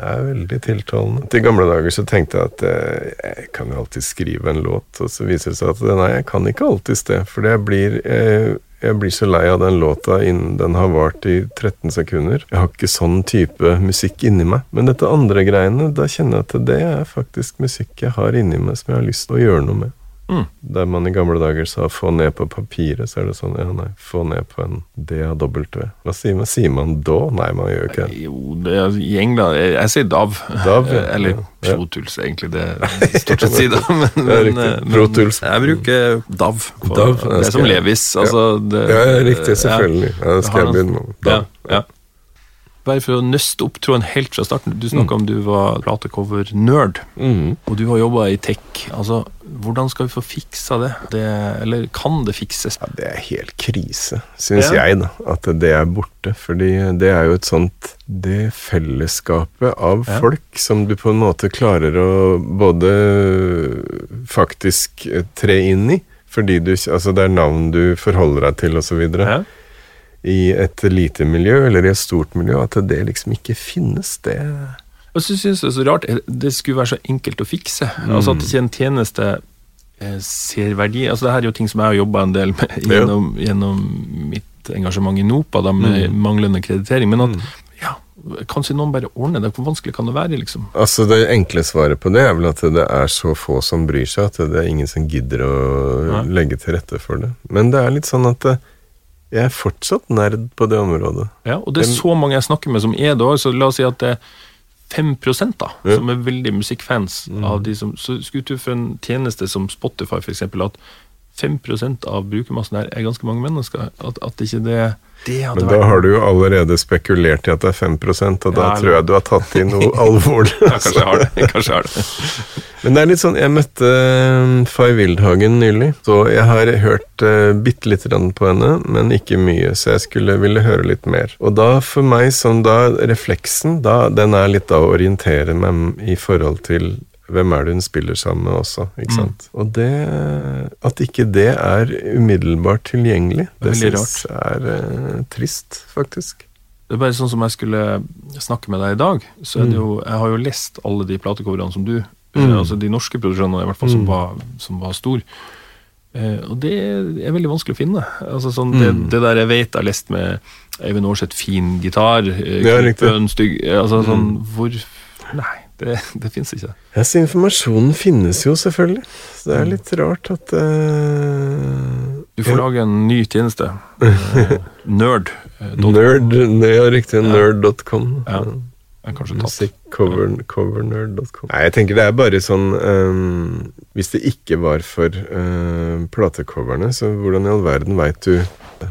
er veldig tiltalende. Til gamle dager så tenkte jeg at eh, jeg kan jo alltid skrive en låt, og så viser det seg at nei, jeg kan ikke alltid det, for jeg blir eh, jeg blir så lei av den låta innen den har vart i 13 sekunder. Jeg har ikke sånn type musikk inni meg. Men dette andre greiene, da kjenner jeg at det er faktisk musikk jeg har inni meg som jeg har lyst til å gjøre noe med. Mm. Der man i gamle dager sa 'få ned på papiret', så er det sånn ja, nei, få ned på en DAW. Hva sier man? Sier man da? Nei, man gjør ikke det. Jo, det er, England Jeg, jeg sier DAV. DAV ja. Eller Ja. Protuls, egentlig. Det er stort sett si, da. Men, men, Jeg bruker DAV. for- DAW, det er som Levis. Altså, det, Ja, riktig, selvfølgelig. Ja, det skal jeg begynne med. Ja, ja. Bare for å nøste opp tråden helt fra starten. Du snakka om du var platecover-nerd, mm. og du har jobba i tech. Altså, hvordan skal vi få fiksa det? det? Eller kan det fikses? Ja, det er helt krise, syns Ja. jeg, da. At det er borte. Fordi det er jo et sånt Det fellesskapet av Ja. folk som du på en måte klarer å både faktisk tre inn i. Fordi du, altså det er navn du forholder deg til, osv. Ja. I et lite miljø eller i et stort miljø. At det liksom ikke finnes, det Og jeg det er så rart det skulle være så enkelt å fikse. Altså At ikke en tjeneste eh, ser verdi Altså Det her er jo ting som jeg har jobba en del med Ja. gjennom, gjennom mitt engasjement i NOPA, da, med manglende kreditering. Men at ja, kanskje noen bare ordner det. Hvor vanskelig kan det være? liksom? Altså Det enkle svaret på det er vel at det er så få som bryr seg, at det er ingen som gidder å Nei. legge til rette for det. Men det er litt sånn at eh, jeg er fortsatt nerd på det området. Ja, Og det er så mange jeg snakker med som er det òg, så la oss si at det er 5 da, Ja. som er veldig musikkfans. av de som, Så skulle du for en tjeneste som Spotify, eksempel, at 5% av brukermassen her er ganske mange mennesker. At, at ikke det Men da har du jo allerede spekulert i at det er 5 og da Ja, tror jeg du har tatt i noe alvorlig. Ja, kanskje jeg har det. Kanskje jeg har det. Men det er litt sånn, jeg møtte eh, Fay Wildhagen nylig, så jeg har hørt uh, bitte lite grann på henne, men ikke mye, så jeg skulle ville høre litt mer. Og da for meg som da refleksen, da, den er litt da å orientere meg i forhold til hvem er det hun spiller sammen med også, ikke sant? Og det, at ikke det er umiddelbart tilgjengelig, det det synes jeg er eh, trist, faktisk. Det er bare sånn som jeg skulle snakke med deg i dag, så er det jo Jeg har jo lest alle de platecoverne som du Mm. eh, Altså de norske produksjonene, i hvert fall, som, var, som var stor. Eh, og det er veldig vanskelig å finne. Altså sånn, det, Mm. det der jeg vet jeg har lest med Eivind Aarseth, fin gitar, eh, Ja, eh, Altså sånn Mm. Hvor Nei, det, det fins ikke. Ja, så informasjonen finnes jo selvfølgelig. Så det er litt rart at uh, Du får ja. lage en ny tjeneste. Eh, nerd. eh, Nerd, ja, riktig. Nerd.com. Ja. er kanskje tatt. Musikk, cover, Nei, jeg tenker det er bare sånn um, Hvis det ikke var for uh, platecoverne, så hvordan i all verden veit du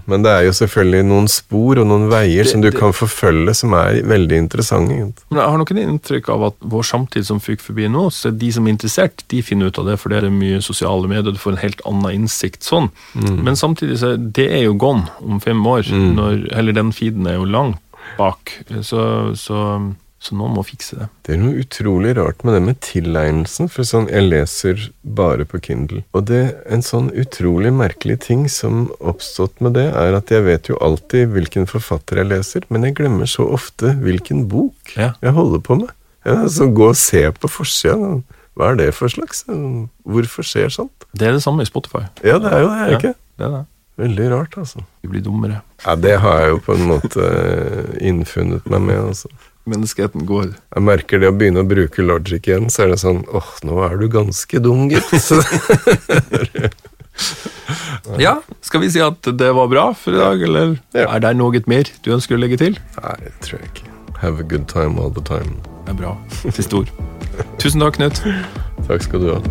Men det er jo selvfølgelig noen spor og noen veier Det- som du det- kan forfølge, som er veldig interessante. Men jeg har nok et inntrykk av at vår samtid som fyker forbi nå, så er de som er interessert, de finner ut av det, for det er mye sosiale medier, du får en helt annen innsikt sånn. Men samtidig så det er jo gone om fem år, når, eller den feeden er jo langt bak, så, så, så noen må fikse det. Det er noe utrolig rart med det med tilegnelsen. For sånn, jeg leser bare på Kindle. Og det en sånn utrolig merkelig ting som oppstått med det, er at jeg vet jo alltid hvilken forfatter jeg leser, men jeg glemmer så ofte hvilken bok Ja. jeg holder på med. Ja, så gå og se på forsida. Hva er det for slags? Hvorfor skjer sånt? Det er det samme i Spotify. Ja, det er jo det, er Ja. ikke? Det er det. Veldig rart, altså. Vi blir dummere. Ja, det har jeg jo på en måte eh, innfunnet meg med, altså. Menneskeheten går. Jeg merker det å begynne å bruke logic igjen, så er det sånn åh, nå er du ganske dum, gitt. Ja, skal vi si at det var bra for i dag, eller Ja. er det noe mer du ønsker å legge til? Nei, det tror jeg ikke. Have a good time all the time. Det er bra. Siste ord. Tusen takk, Knut. Takk skal du ha.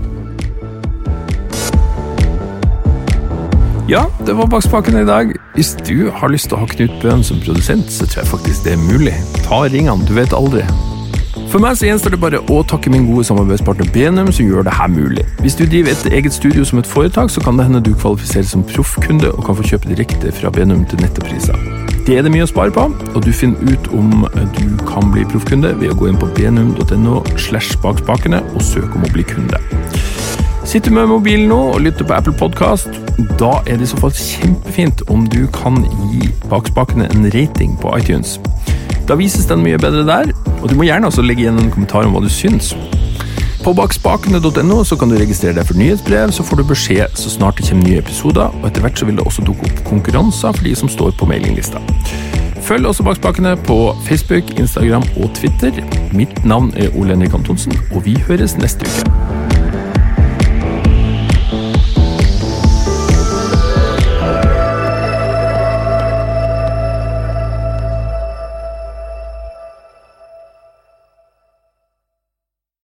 Ja, det var Bakspakene i dag. Hvis du har lyst til å ha Knut Bøhn som produsent, så tror jeg faktisk det er mulig. Ta ringene, du vet aldri. For meg så gjenstår det bare å takke min gode samarbeidspartner Benum, som gjør det her mulig. Hvis du driver et eget studio som et foretak, så kan det hende du kvalifiserer som proffkunde og kan få kjøpe direkte fra Benum til nettopriser. Det er det mye å spare på, og du finner ut om du kan bli proffkunde ved å gå inn på benum.no slash bakspakene og søke om å bli kunde. Sitter du med mobilen nå og lytter på Apple Podcast, da er det i så fall kjempefint om du kan gi Bakspakene en rating på iTunes. Da vises den mye bedre der, og du må gjerne også legge igjen en kommentar om hva du syns. På bakspakene.no så kan du registrere deg for nyhetsbrev, så får du beskjed så snart det kommer nye episoder, og etter hvert så vil det også dukke opp konkurranser for de som står på mailinglista. Følg også Bakspakene på Facebook, Instagram og Twitter. Mitt navn er Ole Henrik Antonsen, og vi høres neste uke.